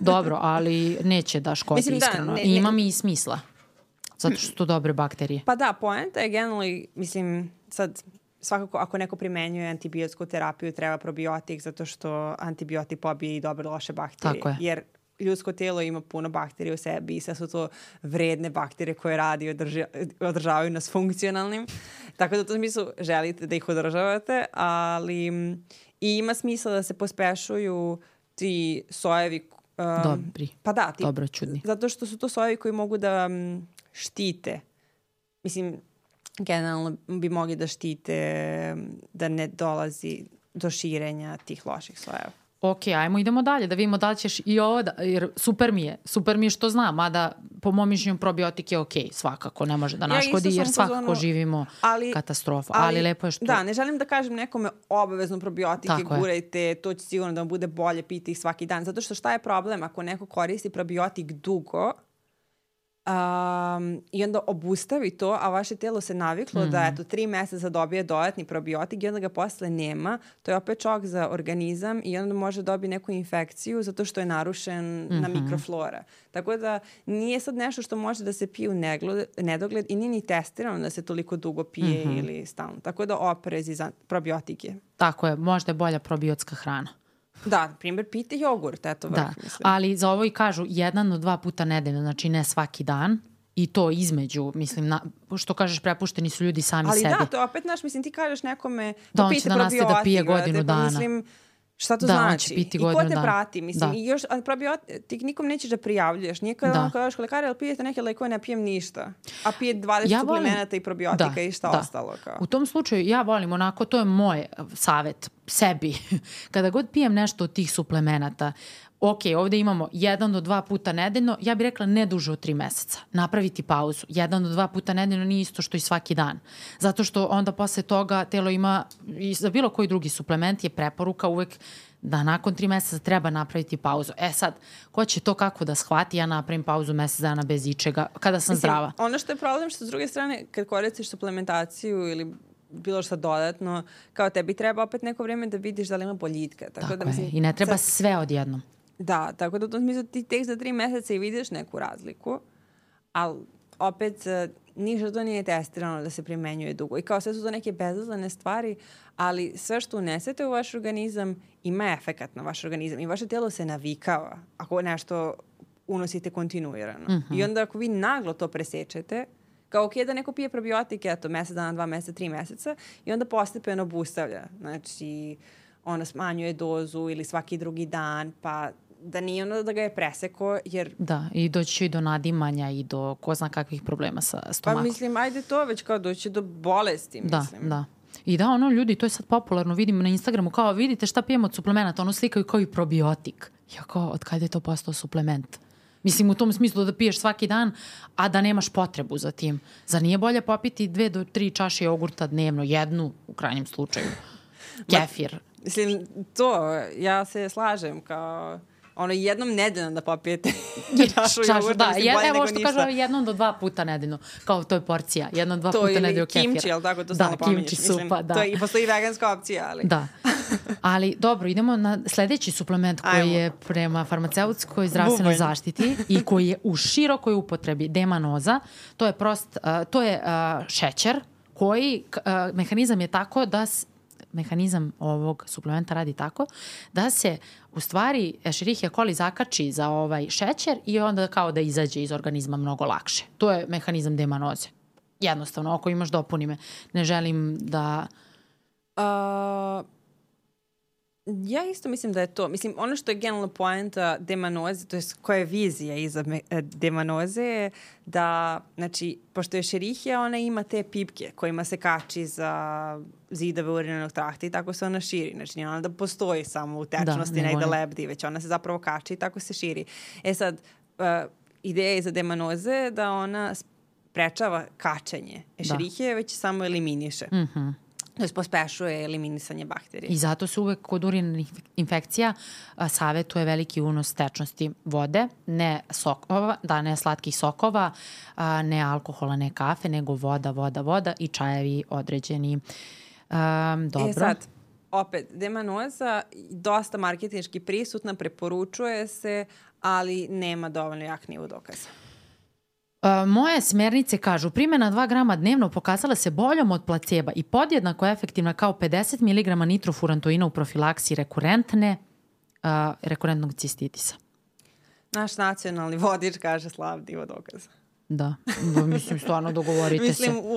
Dobro, ali neće da škodi Mislim, da, iskreno. ne- I ima ne- mi i smisla. Zato što su to dobre bakterije. Pa da, poenta je generalno, mislim, sad svakako ako neko primenjuje antibiotsku terapiju treba probiotik zato što antibiotik pobije i dobre loše bakterije. Tako je. Jer ljudsko telo ima puno bakterija u sebi i sve su to vredne bakterije koje radi i održa, održavaju nas funkcionalnim. Tako da u tom smislu želite da ih održavate, ali i ima smisla da se pospešuju ti sojevi um, Dobri. Pa da, ti, Dobro čudni. zato što su to sojevi koji mogu da štite. Mislim, generalno bi mogli da štite da ne dolazi do širenja tih loših sojeva. Ok, ajmo idemo dalje, da vidimo da ćeš i ovo, da, jer super mi je, super mi je što znam, mada po mom mišljenju probiotik je ok, svakako, ne može da Ja naškodi, isto jer svakako fazonu, živimo ali- katastrofu, ali, ali lepo je što... Da, ne želim da kažem nekome obavezno probiotike, Tako je. gurajte, to će sigurno da vam bude bolje, pijte ih svaki dan. Zato što šta je problem? Ako neko koristi probiotik dugo, um, i onda obustavi to, a vaše telo se naviklo Mhm. da eto tri meseca dobije dodatni probiotik i onda ga posle nema, to je opet čok za organizam i onda može dobiti neku infekciju zato što je narušen na Mhm. mikroflora. Tako da nije sad nešto što može da se pije u negled, nedogled i nije ni testirano da se toliko dugo pije Mhm. ili stalno. Tako da oprezi za probiotike. Tako je, možda je bolja probiotska hrana. Da, na primjer, pijte jogurt, eto vrh, Da, mislim. ali za ovo i kažu jedan do dva puta nedeljno, znači ne svaki dan, i to između, mislim, na, što kažeš, prepušteni su ljudi sami Ali sebi. da, to opet, znaš, mislim, ti kažeš nekome, Da, pa on će pijte da nastavi da pije godinu pa dana. Mislim, šta to Da, znači? će piti I ko godinu te prati, mislim, Da. i još, a probiotik nikom nećeš da prijavljuješ. Nije kada Da. ono kažeš lekare, ali pijete neke lekove, ne pijem ništa. A pije 20 Ja volim- suplemenata i probiotika Da, i šta da. ostalo. Kao. U tom slučaju ja volim onako, to je moj savet sebi. Kada god pijem nešto od tih suplemenata, ok, ovde imamo jedan do dva puta nedeljno, ja bih rekla ne duže od tri meseca. Napraviti pauzu. Jedan do dva puta nedeljno nije isto što i svaki dan. Zato što onda posle toga telo ima, i za bilo koji drugi suplement je preporuka uvek da nakon tri meseca treba napraviti pauzu. E sad, ko će to kako da shvati, ja napravim pauzu mesec dana bez ičega, kada sam Mislim, zdrava. Ono što je problem što s druge strane kad koristiš suplementaciju ili bilo šta dodatno, kao tebi treba opet neko vrijeme da vidiš da li ima boljitka. Tako, Tako da, je. mislim, I ne treba sad- sve odjednom. Da, tako da u tom smislu ti tek za tri meseca i vidiš neku razliku, ali opet eh, ništa to nije testirano da se primenjuje dugo. I kao sve su to neke bezazlene stvari, ali sve što unesete u vaš organizam ima efekat na vaš organizam i vaše telo se navikava ako nešto unosite kontinuirano. Mhm. I onda ako vi naglo to presečete, kao ok da neko pije probiotike, eto, mesec dana, dva meseca, tri meseca, i onda postepeno obustavlja. Znači, ono smanjuje dozu ili svaki drugi dan, pa da nije ono da ga je preseko, jer Da, i doći će i do nadimanja i do ko zna kakvih problema sa pa stomakom. mislim, ajde to već kao doći do bolesti, da, mislim. da. I da, ono, ljudi, to je sad popularno, vidim na Instagramu, kao vidite šta pijemo od suplemenata, ono slikaju kao i probiotik. Ja kao, od kada je to postao suplement? Mislim, u tom smislu da piješ svaki dan, a da nemaš potrebu za tim. Zar nije bolje popiti dve do tri čaše jogurta dnevno, jednu u krajnjem slučaju? Kefir. Mislim, to, ja se slažem kao ono jednom nedeljno da popijete čašu jogurta, da, mislim, je, bolje evo što ništa. kažu, jednom do dva puta nedeljno. Kao to je porcija, jednom do dva to puta nedeljno kefira. kimči, jel tako, to da, stalno pominješ. kimči Mislim, supa, da. To je, i postoji veganska opcija, ali... Da. Ali dobro, idemo na sledeći suplement koji Ajmo. je prema farmaceutskoj zdravstvenoj zaštiti i koji je u širokoj upotrebi demanoza. To je prost, uh, to je uh, šećer koji uh, mehanizam je tako da s, mehanizam ovog suplementa radi tako da se u stvari Escherichia coli zakači za ovaj šećer i onda kao da izađe iz organizma mnogo lakše. To je mehanizam demanoze. Jednostavno, ako imaš dopuni me. Ne želim da Uh, ja isto mislim da je to. Mislim, ono što je generalno poenta demanoze, to je koja je vizija iza e, demanoze je da, znači, pošto je šerihija, ona ima te pipke kojima se kači za zidove urinarnog trakta i tako se ona širi. Znači, nije ona da postoji samo u tečnosti da, negde lebdi, već ona se zapravo kači i tako se širi. E sad, uh, ideja iza demanoze da ona sprečava kačenje. Ešerihije da. već samo eliminiše. Mm -hmm to je pospešuje eliminisanje bakterije. I zato se uvek kod urinarnih infekcija a, savetuje veliki unos tečnosti vode, ne sokova, da ne slatkih sokova, a, ne alkohola, ne kafe, nego voda, voda, voda i čajevi određeni. A, dobro. E sad, opet, demanoza dosta marketinški prisutna, preporučuje se, ali nema dovoljno jak nivo dokaza. Uh, moje smernice kažu primjena 2 grama dnevno pokazala se boljom od placeba i podjednako efektivna kao 50 mg nitrofurantoina u profilaksiji rekurentne, uh, rekurentnog cistitisa. Naš nacionalni vodič kaže slav divo dokaza. Da, mislim stvarno dogovorite mislim, se. Mislim,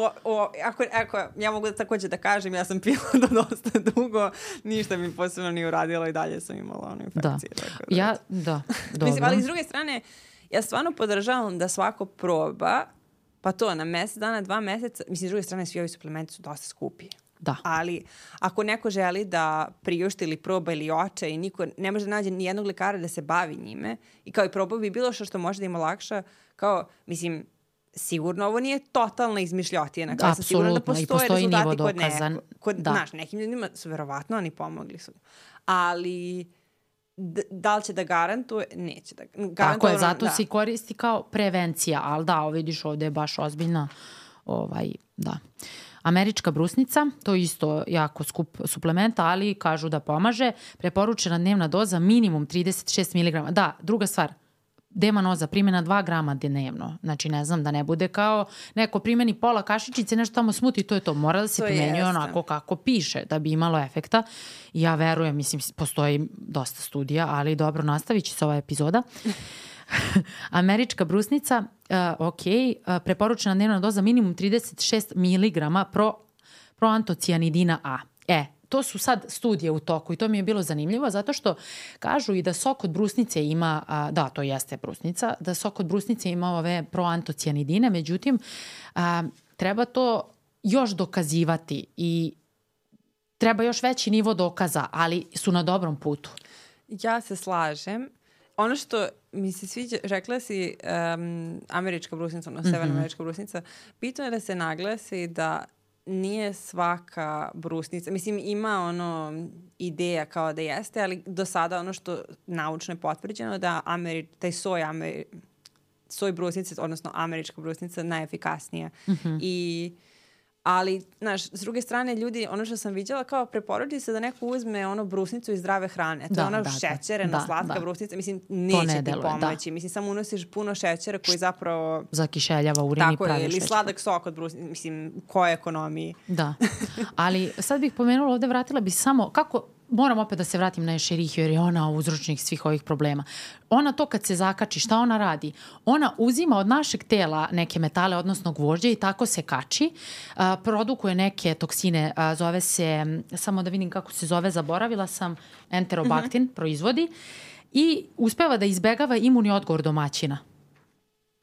ako, ako ja mogu da takođe da kažem, ja sam pila da dosta dugo, ništa mi posebno nije uradilo i dalje sam imala onu infekciju. Da, tako da. ja, da, dobro. mislim, ali s druge strane, uh, ja stvarno podržavam da svako proba, pa to na mesec dana, dva meseca, mislim, s druge strane, svi ovi suplementi su dosta skupi. Da. Ali ako neko želi da priušti ili proba ili oče i niko ne može da nađe ni jednog lekara da se bavi njime i kao i probao bi bilo što što može da im olakša, kao, mislim, sigurno ovo nije totalna izmišljotina. Kao sam sigurno da postoje postoji rezultati kod neko. Kod, da. Znaš, nekim ljudima su verovatno oni pomogli su. Ali da li će da garantuje? Neće da garantuje. Tako je, zato da. se koristi kao prevencija, ali da, vidiš ovde je baš ozbiljna ovaj, da. Američka brusnica, to je isto jako skup suplement, ali kažu da pomaže. Preporučena dnevna doza minimum 36 mg. Da, druga stvar, demanoza primjena 2 grama dnevno. Znači, ne znam, da ne bude kao neko primjeni pola kašičice, nešto tamo smuti, to je to. Mora da se to primenjuje jeste. onako kako piše, da bi imalo efekta. Ja verujem, mislim, postoji dosta studija, ali dobro, nastavit će se ova epizoda. Američka brusnica, uh, ok, uh, preporučena dnevna doza minimum 36 mg pro, proantocijanidina A. E, to su sad studije u toku i to mi je bilo zanimljivo zato što kažu i da sok od brusnice ima, a, da to jeste brusnica, da sok od brusnice ima ove proantocijanidine, međutim a, treba to još dokazivati i treba još veći nivo dokaza, ali su na dobrom putu. Ja se slažem. Ono što mi se sviđa, rekla si um, američka brusnica, ono, severna mm -hmm. američka brusnica, bitno je da se naglasi da nije svaka brusnica, mislim ima ono ideja kao da jeste, ali do sada ono što naučno je potvrđeno da Ameri, taj soj, Ameri, soj brusnice, odnosno američka brusnica najefikasnija. Mm -hmm. I Ali, znaš, s druge strane, ljudi, ono što sam vidjela, kao preporuči se da neko uzme ono brusnicu iz zdrave hrane. To da, je ona da, da. šećerena, da, slatka da. brusnica. Mislim, neće ne ti deluje, da. pomoći. Da. Mislim, samo unosiš puno šećera koji zapravo... Zakišeljava urin i pravi Tako ili sladak sok od brusnice. Mislim, koje ekonomiji. Da. Ali sad bih pomenula ovde, vratila bi samo kako moram opet da se vratim na Ešerihiju jer je ona uzročnik svih ovih problema. Ona to kad se zakači, šta ona radi? Ona uzima od našeg tela neke metale, odnosno gvožđe i tako se kači, a, produkuje neke toksine, a, zove se, samo da vidim kako se zove, zaboravila sam, enterobaktin mm -hmm. proizvodi i uspeva da izbegava imunni odgovor domaćina.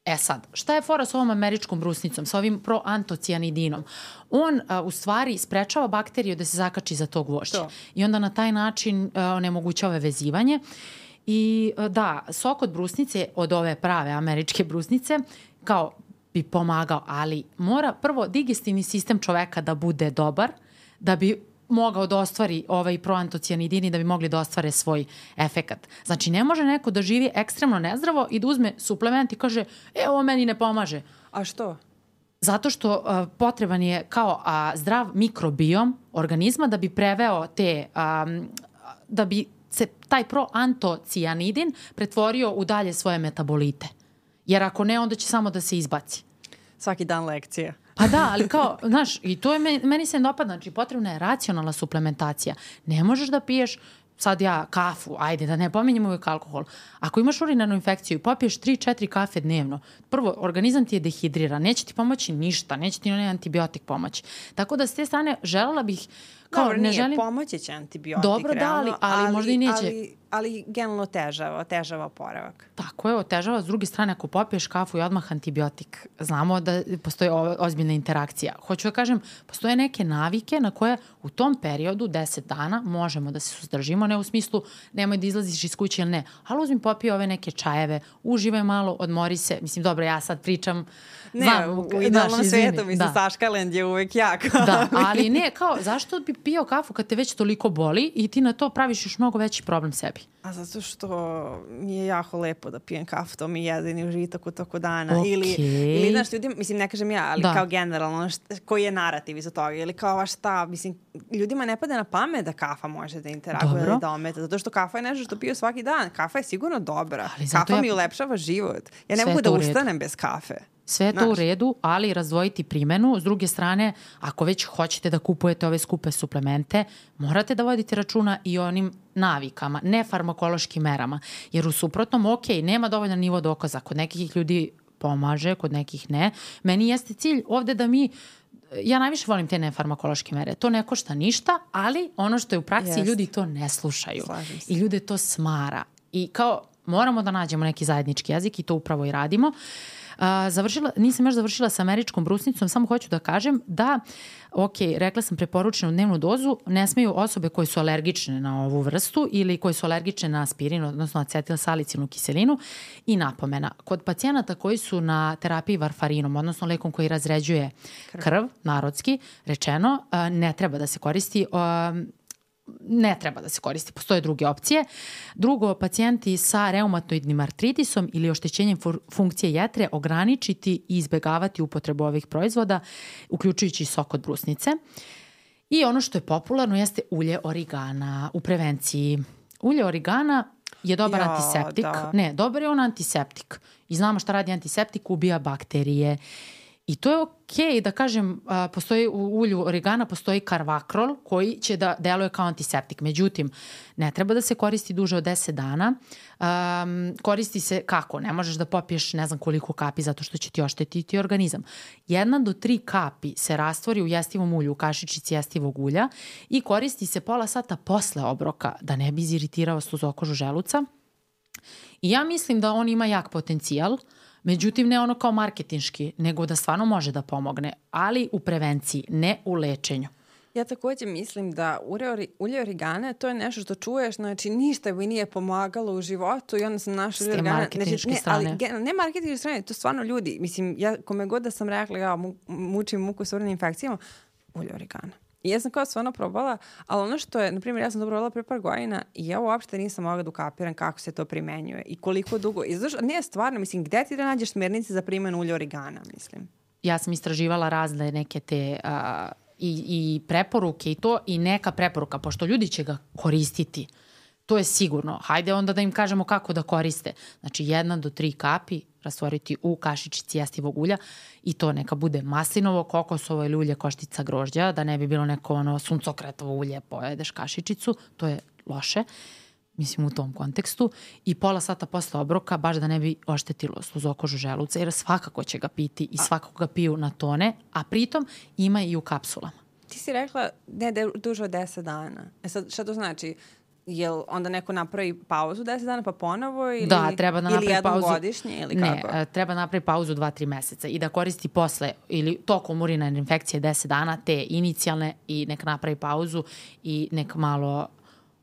E sad, šta je fora sa ovom američkom brusnicom, sa ovim proantocianidinom? On a, u stvari sprečava bakteriju da se zakači za to gvošće. To. I onda na taj način a, onemogućava vezivanje. I a, da, sok od brusnice, od ove prave američke brusnice, kao bi pomagao, ali mora prvo digestivni sistem čoveka da bude dobar, da bi mogao da ostvari ovaj proantocijanidini da bi mogli da ostvare svoj efekat. Znači, ne može neko da živi ekstremno nezdravo i da uzme suplement i kaže, e, ovo meni ne pomaže. A što? Zato što uh, potreban je kao a, zdrav mikrobiom organizma da bi preveo te, um, da bi se taj proantocijanidin pretvorio u dalje svoje metabolite. Jer ako ne, onda će samo da se izbaci. Svaki dan lekcija. Pa da, ali kao, znaš, i to je meni, meni se dopada, znači potrebna je racionalna suplementacija. Ne možeš da piješ sad ja kafu, ajde da ne pominjemo uvijek alkohol. Ako imaš urinarnu infekciju i popiješ 3-4 kafe dnevno, prvo, organizam ti je dehidriran, neće ti pomoći ništa, neće ti onaj antibiotik pomoći. Tako da s te strane želela bih Kao, Dobro, ne nije, želim... pomoći će antibiotik, Dobro, da, realno, ali- ali možda i neće. Ali, ali generalno otežava, otežava oporavak. Tako je, otežava. S druge strane, ako popiješ kafu i odmah antibiotik, znamo da postoji ozbiljna interakcija. Hoću da kažem, postoje neke navike na koje u tom periodu, 10 dana, možemo da se suzdržimo, ne u smislu nemoj da izlaziš iz kuće ili ne, ali uzmi popije ove neke čajeve, uživaj malo, odmori se. Mislim, dobro, ja sad pričam, Ne, znam, u idealnom izvini, svetu, mislim, da. Saškalend je uvek jak. Da, ali ne, kao, zašto bi pio kafu kad te već toliko boli i ti na to praviš još mnogo veći problem sebi? A zato što mi je jako lepo da pijem kafu, to mi je jedini užitak u toku dana. Okej. Ili, ili znaš, ljudi, mislim, ne kažem ja, ali Da. kao generalno, šta, koji je narativ iza toga? Ili kao, a šta, mislim, ljudima ne pada na pamet da kafa može da interaguje ili da ometa, zato što kafa je nešto što piju svaki dan. Kafa je sigurno dobra. Ali kafa ja- mi ulepšava život. Ja ne Sve mogu da ustanem bez kafe. Sve je to u Znaš. redu, ali razdvojiti primenu. S druge strane, ako već hoćete da kupujete ove skupe suplemente, morate da vodite računa i onim navikama, ne farmakološkim merama. Jer u suprotnom, ok, nema dovoljan nivo dokaza. Kod nekih ljudi pomaže, kod nekih ne. Meni jeste cilj ovde da mi ja najviše volim te nefarmakološke mere. To ne košta ništa, ali ono što je u praksi, Jeste. ljudi to ne slušaju. I ljude to smara. I kao, moramo da nađemo neki zajednički jezik i to upravo i radimo. A, završila, nisam još završila sa američkom brusnicom, samo hoću da kažem da, ok, rekla sam preporučenu dnevnu dozu, ne smeju osobe koje su alergične na ovu vrstu ili koje su alergične na aspirin, odnosno acetilsalicilnu kiselinu i napomena. Kod pacijenata koji su na terapiji varfarinom, odnosno lekom koji razređuje krv, narodski, rečeno, ne treba da se koristi ne treba da se koristi, postoje druge opcije. Drugo, pacijenti sa reumatoidnim artritisom ili oštećenjem fu- funkcije jetre ograničiti i izbegavati upotrebu ovih proizvoda, uključujući sok od brusnice. I ono što je popularno jeste ulje origana u prevenciji. Ulje origana je dobar Ja, antiseptik. da. Ne, dobar je on antiseptik. I znamo šta radi antiseptik, ubija bakterije. I to je okej da kažem, a, postoji u ulju origana, postoji karvakrol koji će da deluje kao antiseptik. Međutim, ne treba da se koristi duže od 10 dana. Um, koristi se kako? Ne možeš da popiješ ne znam koliko kapi zato što će ti oštetiti organizam. Jedna do tri kapi se rastvori u jestivom ulju, u kašičici jestivog ulja i koristi se pola sata posle obroka da ne bi iziritirao sluzokožu želuca. I ja mislim da on ima jak potencijal, međutim ne ono kao marketinški, nego da stvarno može da pomogne, ali u prevenciji, ne u lečenju. Ja takođe mislim da ulje, ori, ulje origane, to je nešto što čuješ, znači ništa mi nije pomagalo u životu i onda sam našla ulje origane. marketinške ne, strane. Ali, gen- ne marketinške strane, to stvarno ljudi. Mislim, ja kome god da sam rekla, ja mu, mučim muku s urenim infekcijama, ulje origana. I ja sam kao stvarno probala, ali ono što je, na primjer, ja sam to probala pre par godina i ja uopšte nisam mogla da ukapiram kako se to primenjuje i koliko dugo. I znaš, nije stvarno, mislim, gde ti da nađeš smernice za primjenu ulja origana, mislim. Ja sam istraživala razne neke te a, i, i preporuke i to i neka preporuka, pošto ljudi će ga koristiti. To je sigurno. Hajde onda da im kažemo kako da koriste. Znači, jedna do tri kapi rastvoriti u kašičici jestivog ulja i to neka bude maslinovo, kokosovo ili ulje koštica grožđa, da ne bi bilo neko ono suncokretovo ulje, pojedeš kašičicu, to je loše mislim u tom kontekstu i pola sata posle obroka baš da ne bi oštetilo sluzokožu želuca jer svakako će ga piti i svakako ga piju na tone, a pritom ima i u kapsulama. Ti si rekla ne duže od 10 dana. E sad, šta to znači? Jel onda neko napravi pauzu 10 dana pa ponovo ili, Da, treba da ili jednom pauzu. godišnje ili ne, kako? e, treba napravi pauzu 2-3 meseca i da koristi posle ili tokom urinarne infekcije 10 dana te inicijalne i nek napravi pauzu i nek malo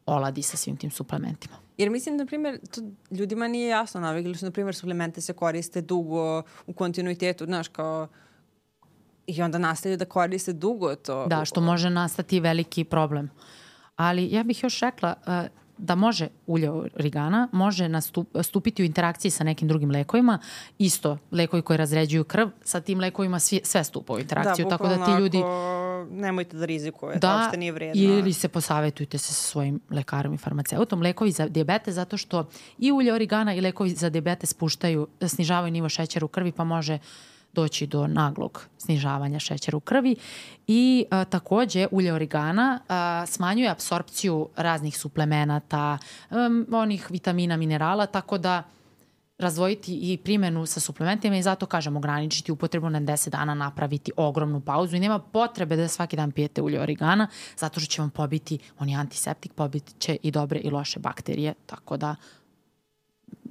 oladi sa svim tim suplementima. Jer mislim, na primjer, to ljudima nije jasno navikli su, na primjer, suplemente se koriste dugo u kontinuitetu, znaš, kao i onda nastavljaju da koriste dugo to. Da, što može nastati veliki problem. Ali ja bih još rekla uh, da može ulje origana, može nastup, stupiti u interakciji sa nekim drugim lekovima. Isto, lekovi koji razređuju krv, sa tim lekovima svi, sve stupa u interakciju. da, tako da ti ljudi... ako nemojte da rizikujete, Da, uopšte nije vredno. ili se posavetujte se sa svojim lekarom i farmaceutom. Lekovi za diabetes zato što i ulje origana i lekovi za diabetes spuštaju, snižavaju nivo šećera u krvi pa može doći do naglog snižavanja šećera u krvi i a, takođe ulje origana a, smanjuje apsorpciju raznih suplemenata, um, onih vitamina, minerala, tako da razdvojiti i primenu sa suplementima i zato kažem ograničiti upotrebu na 10 dana, napraviti ogromnu pauzu i nema potrebe da svaki dan pijete ulje origana zato što će vam pobiti, on je antiseptik, pobiti će i dobre i loše bakterije, tako da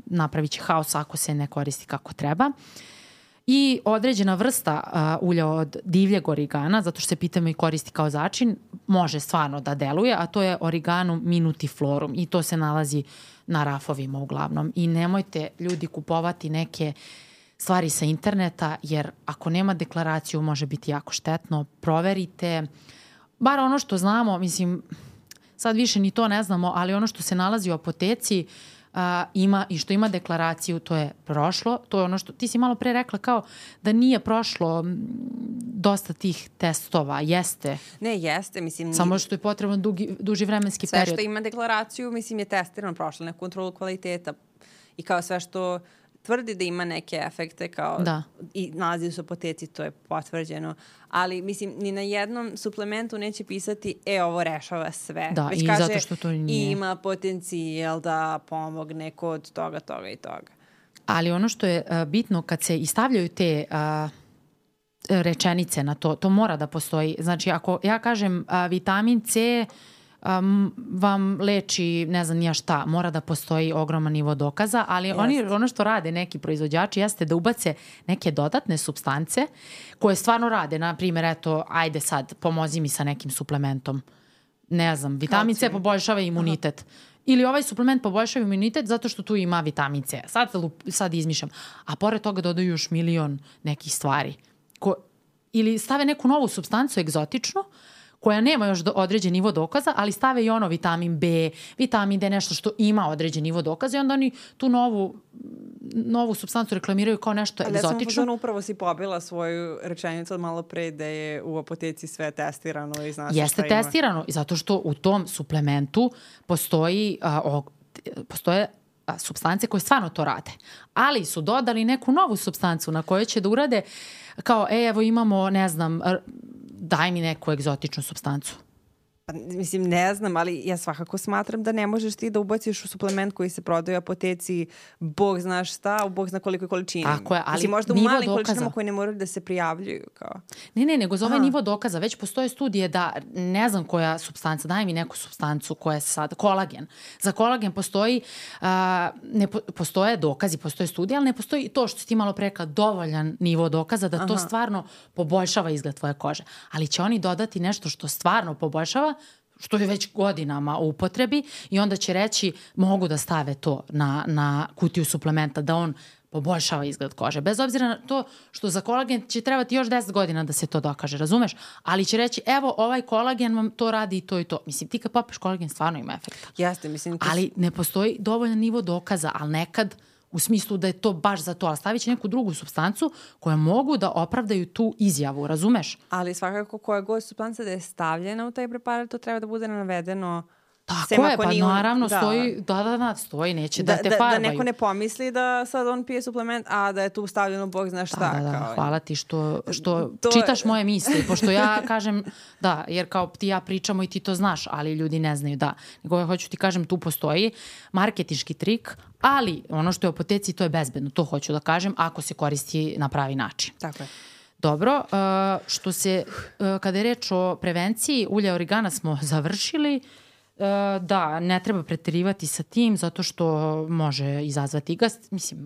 napravit će haos ako se ne koristi kako treba. I određena vrsta uh, ulja od divljeg origana, zato što se pitamo i koristi kao začin, može stvarno da deluje, a to je origanum minutiflorum i to se nalazi na rafovima uglavnom. I nemojte ljudi kupovati neke stvari sa interneta, jer ako nema deklaraciju može biti jako štetno. Proverite, bar ono što znamo, mislim, sad više ni to ne znamo, ali ono što se nalazi u apoteci, uh, a, ima i što ima deklaraciju, to je prošlo. To je ono što ti si malo pre rekla kao da nije prošlo dosta tih testova. Jeste. Ne, jeste. Mislim, Samo što je potrebno dugi, duži vremenski sve period. Sve što ima deklaraciju, mislim, je testirano, prošlo na kontrolu kvaliteta. I kao sve što tvrdi da ima neke efekte kao da. i nalazi u apoteci, to je potvrđeno. Ali, mislim, ni na jednom suplementu neće pisati, e, ovo rešava sve. Da, Već i kaže, zato što to nije. ima potencijal da pomogne kod toga, toga i toga. Ali ono što je uh, bitno kad se istavljaju te uh, rečenice na to, to mora da postoji. Znači, ako ja kažem uh, vitamin C uh, um, vam leči ne znam nija šta, mora da postoji ogroman nivo dokaza, ali oni, ono što rade neki proizvođači jeste da ubace neke dodatne substance koje stvarno rade, na primjer, eto, ajde sad, pomozi mi sa nekim suplementom. Ne znam, vitamin C poboljšava imunitet. Aha ili ovaj suplement poboljšava imunitet zato što tu ima vitamin C. Sad, sad izmišljam. A pored toga dodaju još milion nekih stvari. Ko, ili stave neku novu substancu egzotičnu, koja nema još do, određen nivo dokaza, ali stave i ono vitamin B, vitamin D, nešto što ima određen nivo dokaza i onda oni tu novu novu substancu reklamiraju kao nešto ali egzotično. Ali ja sam upravo si pobila svoju rečenicu od malo pre da je u apoteci sve testirano i znaš Jeste šta testirano, i zato što u tom suplementu postoji, a, o, postoje a, substance koje stvarno to rade. Ali su dodali neku novu substancu na kojoj će da urade kao, e, evo imamo, ne znam, daj mi neku egzotičnu substancu. Pa, mislim, ne znam, ali ja svakako smatram da ne možeš ti da ubaciš u suplement koji se prodaje u apoteci bog znaš šta, u bog zna koliko količini. Tako je, ali mislim, možda u malim dokaza. količinama koje ne moraju da se prijavljuju. Kao. Ne, ne, nego za ovaj Aha. nivo dokaza već postoje studije da ne znam koja substanca, daj mi neku substancu koja je sad, kolagen. Za kolagen postoji, uh, ne po, postoje dokazi, postoje studije, ali ne postoji to što ti malo preka dovoljan nivo dokaza da Aha. to stvarno poboljšava izgled tvoje kože. Ali će oni dodati nešto što stvarno poboljšava što je već godinama u upotrebi i onda će reći mogu da stave to na, na kutiju suplementa da on poboljšava izgled kože. Bez obzira na to što za kolagen će trebati još 10 godina da se to dokaže, razumeš? Ali će reći, evo, ovaj kolagen vam to radi i to i to. Mislim, ti kad popeš kolagen stvarno ima efekta. Jeste, mislim. Ali ne postoji dovoljan nivo dokaza, ali nekad u smislu da je to baš za to, ali stavit će neku drugu substancu koja mogu da opravdaju tu izjavu, razumeš? Ali svakako koja god substanca da je stavljena u taj preparat, to treba da bude navedeno Tako je, pa naravno da. stoji, da, da, da, stoji, neće da, da te da, farbaju. Da neko ne pomisli da sad on pije suplement, a da je tu stavljeno bog zna šta. Da, da, da, kao. hvala ti što, što to čitaš je... moje misli, pošto ja kažem, da, jer kao ti ja pričamo i ti to znaš, ali ljudi ne znaju, da. Nego ja hoću ti kažem, tu postoji marketiški trik, ali ono što je u apoteci, to je bezbedno, to hoću da kažem, ako se koristi na pravi način. Tako je. Dobro, uh, što se, uh, kada je reč o prevenciji, ulja origana smo završili, da, ne treba preterivati sa tim zato što može izazvati gast, mislim,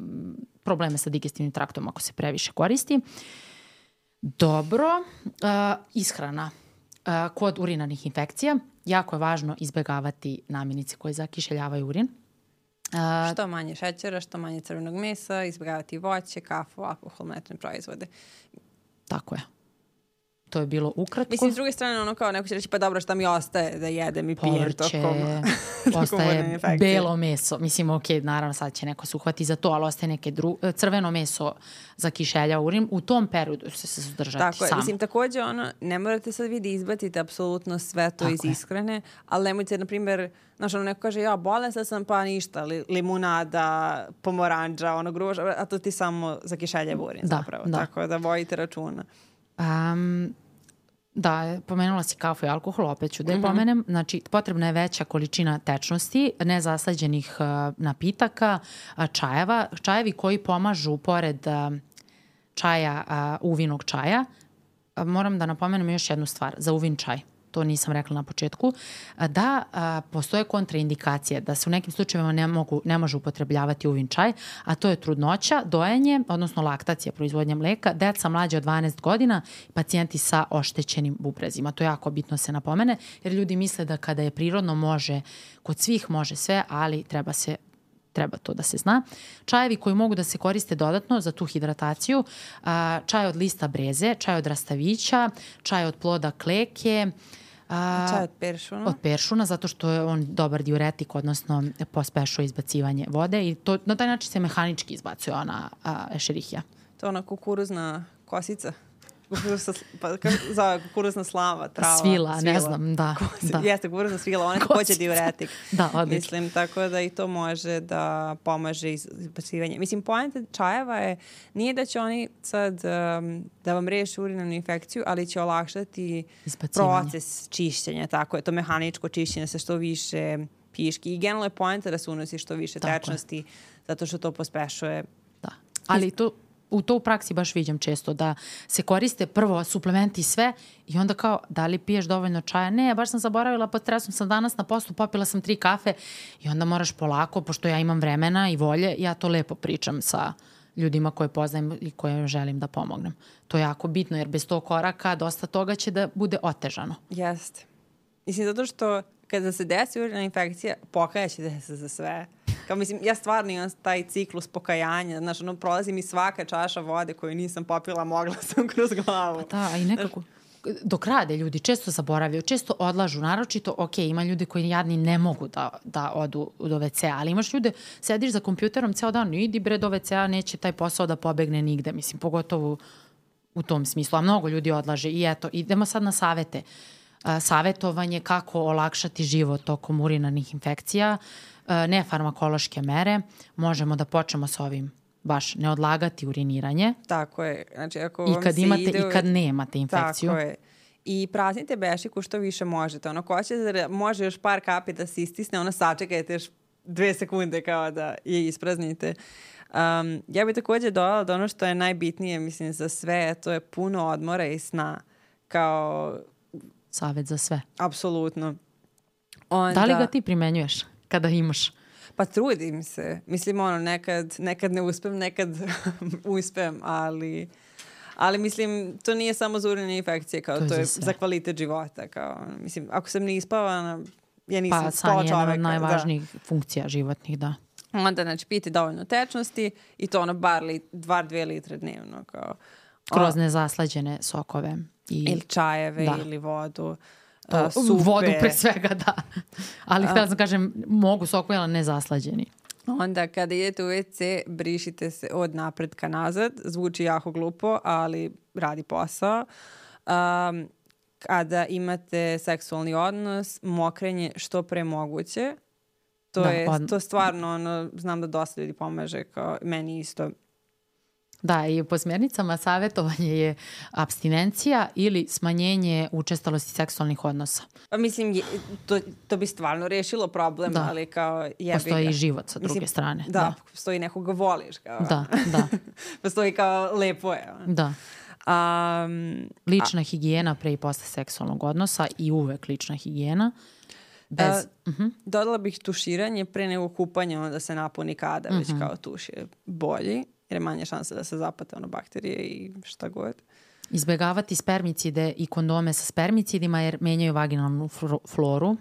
probleme sa digestivnim traktom ako se previše koristi. Dobro, uh, ishrana. Uh, kod urinarnih infekcija jako je važno izbegavati namirnice koje zakišeljavaju urin. Uh, što manje šećera, što manje crvenog mesa, izbegavati voće, kafu, alkohol, proizvode. Tako je to je bilo ukratko. Mislim, s druge strane, ono kao neko će reći, pa dobro, šta mi ostaje da jedem i pijem tokom, ostaje belo meso. Mislim, ok, naravno sad će neko se uhvati za to, ali ostaje neke dru, crveno meso za kišelja urin. U tom periodu se se suzdržati Tako je. sam. Mislim, takođe, ono, ne morate sad vi da apsolutno sve to Tako iz je. ishrane, ali nemojte, na primjer, Znaš, ono neko kaže, ja bolesna sam, pa ništa, li, limunada, pomoranđa, ono gruža, a to ti samo za kišelje urin da, zapravo. Da. Tako da vojite računa. Um, Da, pomenula si kafu i alkohol, opet ću da je mm -hmm. pomenem. Znači, potrebna je veća količina tečnosti, nezaslađenih uh, napitaka, uh, čajeva, čajevi koji pomažu pored uh, čaja, uh, uvinog čaja. Uh, moram da napomenem još jednu stvar za uvin čaj to nisam rekla na početku, da a, postoje kontraindikacije, da se u nekim slučajevima ne, mogu, ne može upotrebljavati uvin čaj, a to je trudnoća, dojenje, odnosno laktacija, proizvodnja mleka, deca mlađe od 12 godina, pacijenti sa oštećenim bubrezima. To je jako bitno se napomene, jer ljudi misle da kada je prirodno može, kod svih može sve, ali treba se treba to da se zna. Čajevi koji mogu da se koriste dodatno za tu hidrataciju, čaj od lista breze, čaj od rastavića, čaj od ploda kleke, A, čaj od peršuna? Od peršuna, zato što je on dobar diuretik, odnosno pospešuje izbacivanje vode i to, na taj način se mehanički izbacuje ona a, ešerihija. To je ona kukuruzna kosica? Pa kako zove, kukuruzna slava, trava. Svila, svila. ne znam, da. da. Jeste, kukuruzna svila, ona je takođe diuretik. da, odlično. Mislim, tako da i to može da pomaže izbacivanje. Mislim, pojenta čajeva je, nije da će oni sad um, da vam reši urinarnu infekciju, ali će olakšati proces čišćenja, tako je, to mehaničko čišćenje sa što više piški. I generalno je pojenta da se unosi što više tako tečnosti, je. zato što to pospešuje Da. Ali to u to u praksi baš viđam često, da se koriste prvo suplementi i sve i onda kao, da li piješ dovoljno čaja? Ne, baš sam zaboravila, pod stresom sam danas na poslu, popila sam tri kafe i onda moraš polako, pošto ja imam vremena i volje, ja to lepo pričam sa ljudima koje poznajem i koje želim da pomognem. To je jako bitno, jer bez tog koraka dosta toga će da bude otežano. Jeste. Mislim, zato što kada se desi urinna infekcija, pokajaće se za sve. Kao mislim, ja stvarno imam taj ciklus pokajanja, znaš, ono, prolazi mi svaka čaša vode koju nisam popila, mogla sam kroz glavu. Pa da, i nekako, dok rade ljudi, često zaboravljaju, često odlažu, naročito, ok, ima ljudi koji jadni ne mogu da, da odu do WC, ali imaš ljude, sediš za kompjuterom ceo dan, idi bre do WC-a, neće taj posao da pobegne nigde, mislim, pogotovo u tom smislu, a mnogo ljudi odlaže i eto, idemo sad na savete. A, savetovanje kako olakšati život tokom urinarnih infekcija. Nefarmakološke mere, možemo da počnemo sa ovim baš ne odlagati uriniranje. Tako je. Znači, ako I kad imate ide... i kad nemate infekciju. Tako je. I praznite bešiku što više možete. Ono, ko će da može još par kapi da se istisne, ono sačekajte još dve sekunde kao da je ispraznite. Um, ja bih takođe dodala da ono što je najbitnije, mislim, za sve, to je puno odmora i sna. Kao... Savet za sve. Apsolutno. Onda... Da li ga ti primenjuješ? Kada imaš? Pa trudim se. Mislim, ono, nekad, nekad ne uspem, nekad uspem, ali... Ali mislim, to nije samo za urinne infekcije, kao to, to je za, za kvalitet života. Kao, mislim, ako sam ne ispavana, ja nisam pa, sto čoveka. Pa, san je jedna od najvažnijih da. funkcija životnih, da. Onda, znači, piti dovoljno tečnosti i to ono bar, li, bar dvije litre dnevno. Kao, Kroz nezaslađene sokove. I, ili čajeve da. ili vodu. To, supe. Vodu pre svega, da. Ali htjela sam kažem, mogu sokojela nezaslađeni. Onda kada idete u WC, brišite se od napred ka nazad. Zvuči jako glupo, ali radi posao. Um, kada imate seksualni odnos, mokrenje što pre moguće. To da, je od... to stvarno, ono, znam da dosta ljudi pomaže, kao meni isto Da, i po smjernicama savjetovanje je abstinencija ili smanjenje učestalosti seksualnih odnosa. Pa mislim, to, to bi stvarno rešilo problem, da. ali kao jebi Postoji i život sa druge mislim, strane. Da, da, postoji nekoga voliš. Kao, da, da. postoji kao lepo je. Da. Um, lična a, higijena pre i posle seksualnog odnosa i uvek lična higijena. Bez, uh, uh -huh. Dodala bih tuširanje pre nego kupanje, onda se napuni kada, uh -huh. već mhm. kao tuš je bolji jer je manje šanse da se zapate ono bakterije i šta god. Izbegavati spermicide i kondome sa spermicidima jer menjaju vaginalnu floru.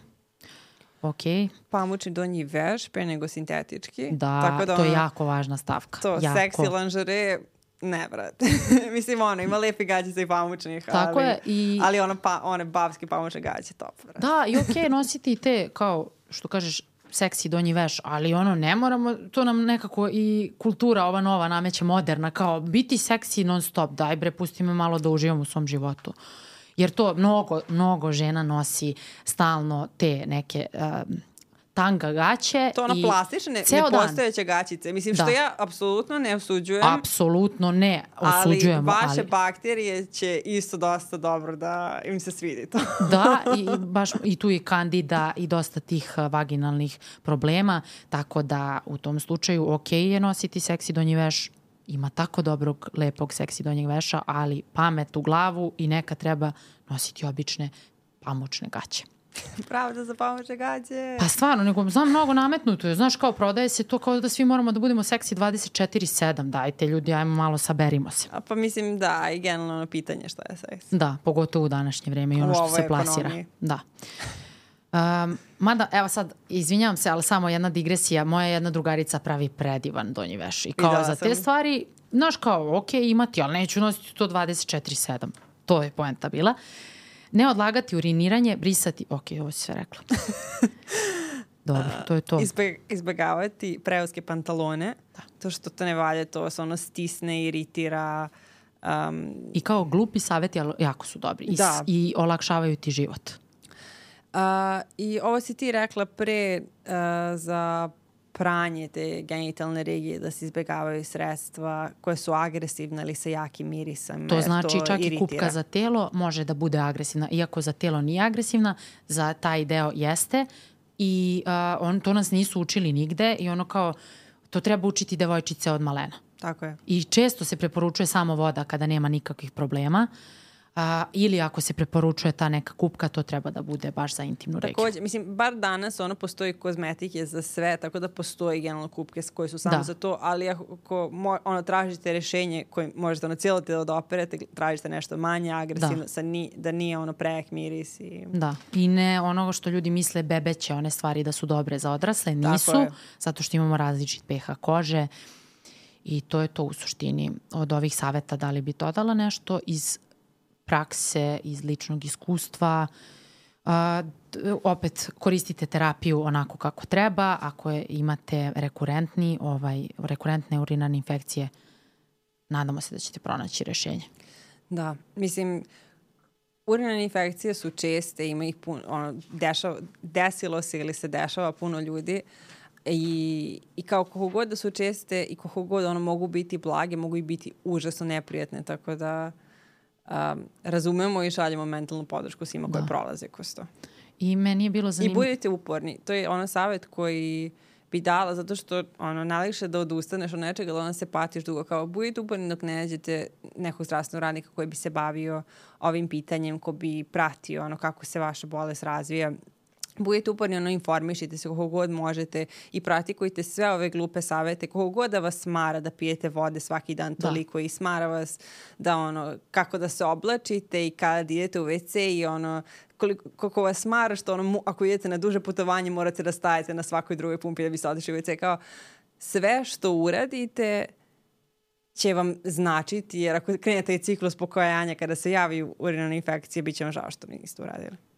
Ok. Pamučni donji veš pre nego sintetički. Da, Tako da to ono, je jako važna stavka. To, jako. seksi lanžere, ne, brate. Mislim, ono, ima lepi gađice i pamučnih, Tako ali, je, i... ali ono, pa, one babske pamučne gađe, top, brate. Da, i okej, okay, nositi te, kao, što kažeš, seksi donji veš, ali ono ne moramo, to nam nekako i kultura ova nova nameće moderna, kao biti seksi non stop, daj bre, pusti me malo da uživam u svom životu. Jer to mnogo, mnogo žena nosi stalno te neke uh, tanga gaće. To ono i plastične, ceo dan. nepostojeće gaćice. Mislim, što Da. ja apsolutno ne osuđujem. Apsolutno ne ali osuđujemo. vaše ali, bakterije će isto dosta dobro da im se svidi to. Da, i, baš, i tu je kandida i dosta tih a, vaginalnih problema, tako da u tom slučaju ok je nositi seksi donji veš, ima tako dobrog, lepog seksi donjeg veša, ali pamet u glavu i neka treba nositi obične pamučne gaće. Pravda za pamuče gaće. Pa stvarno, nego znam mnogo nametnuto je. Znaš, kao prodaje se to kao da svi moramo da budemo seksi 24-7. Dajte ljudi, ajmo malo saberimo se. A pa mislim da, i generalno pitanje šta je seks. Da, pogotovo u današnje vreme i ono što se plasira. ekonomiji. Da. Um, mada, evo sad, izvinjavam se, ali samo jedna digresija. Moja jedna drugarica pravi predivan donji veš. I kao Videla za sam. te stvari, znaš kao, ok, imati, ali neću nositi to 24-7. To je poenta bila. Ne odlagati uriniranje, brisati, ok, ovo si sve rekla. Dobro, to je to. Izbe, izbegavati preuske pantalone, da. to što to ne valja, to se ono stisne, iritira. Um, I kao glupi saveti, ali jako su dobri. I, Da. I olakšavaju ti život. a, I ovo si ti rekla pre a, za pranje te genitalne regije, da se izbegavaju sredstva koje su agresivne ili sa jakim mirisom. To znači čak i iritira. kupka za telo može da bude agresivna. Iako za telo nije agresivna, za taj deo jeste. I uh, on, to nas nisu učili nigde i ono kao, to treba učiti devojčice od malena. Tako je. I često se preporučuje samo voda kada nema nikakvih problema. A, ili ako se preporučuje ta neka kupka, to treba da bude baš za intimnu regiju. Takođe, mislim, bar danas ono postoji kozmetike za sve, tako da postoji generalno kupke koje su samo Da. za to, ali ako mo, ono, tražite rešenje koje možete ono cijelo telo da operete, tražite nešto manje agresivno, Da. sa ni, da nije ono prejak miris i... Da, i ne onoga što ljudi misle bebeće one stvari da su dobre za odrasle, nisu, zato što imamo različit pH kože i to je to u suštini od ovih saveta da li bi dodala nešto iz prakse, iz ličnog iskustva. A, opet koristite terapiju onako kako treba, ako je, imate rekurentni, ovaj, rekurentne urinarne infekcije, nadamo se da ćete pronaći rešenje. Da, mislim, urinarne infekcije su česte, ima ih puno, ono, dešava, desilo se ili se dešava puno ljudi i, i kao koliko god da su česte i koliko god ono mogu biti blage, mogu i biti užasno neprijatne, tako da um, razumemo i šaljemo mentalnu podršku svima koji Da. prolaze kroz to. I meni je bilo I zanimljivo. budite uporni. To je ono savjet koji bi dala zato što ono, najlakše da odustaneš od nečega, da onda se patiš dugo. Kao budite uporni dok ne nađete nekog zdravstvenog radnika koji bi se bavio ovim pitanjem, ko bi pratio ono, kako se vaša bolest razvija. Budite uporni, ono, informišite se koliko god možete i pratikujte sve ove glupe savete, koliko god da vas smara da pijete vode svaki dan Da. toliko i smara vas da ono, kako da se oblačite i kada idete u WC i ono, koliko, koliko vas smara što ono, ako idete na duže putovanje morate da stajete na svakoj drugoj pumpi da biste otišli u WC. Kao, sve što uradite će vam značiti, jer ako krenete i ciklus pokojanja kada se javi urinarna infekcija, bit će vam žao što niste uradili.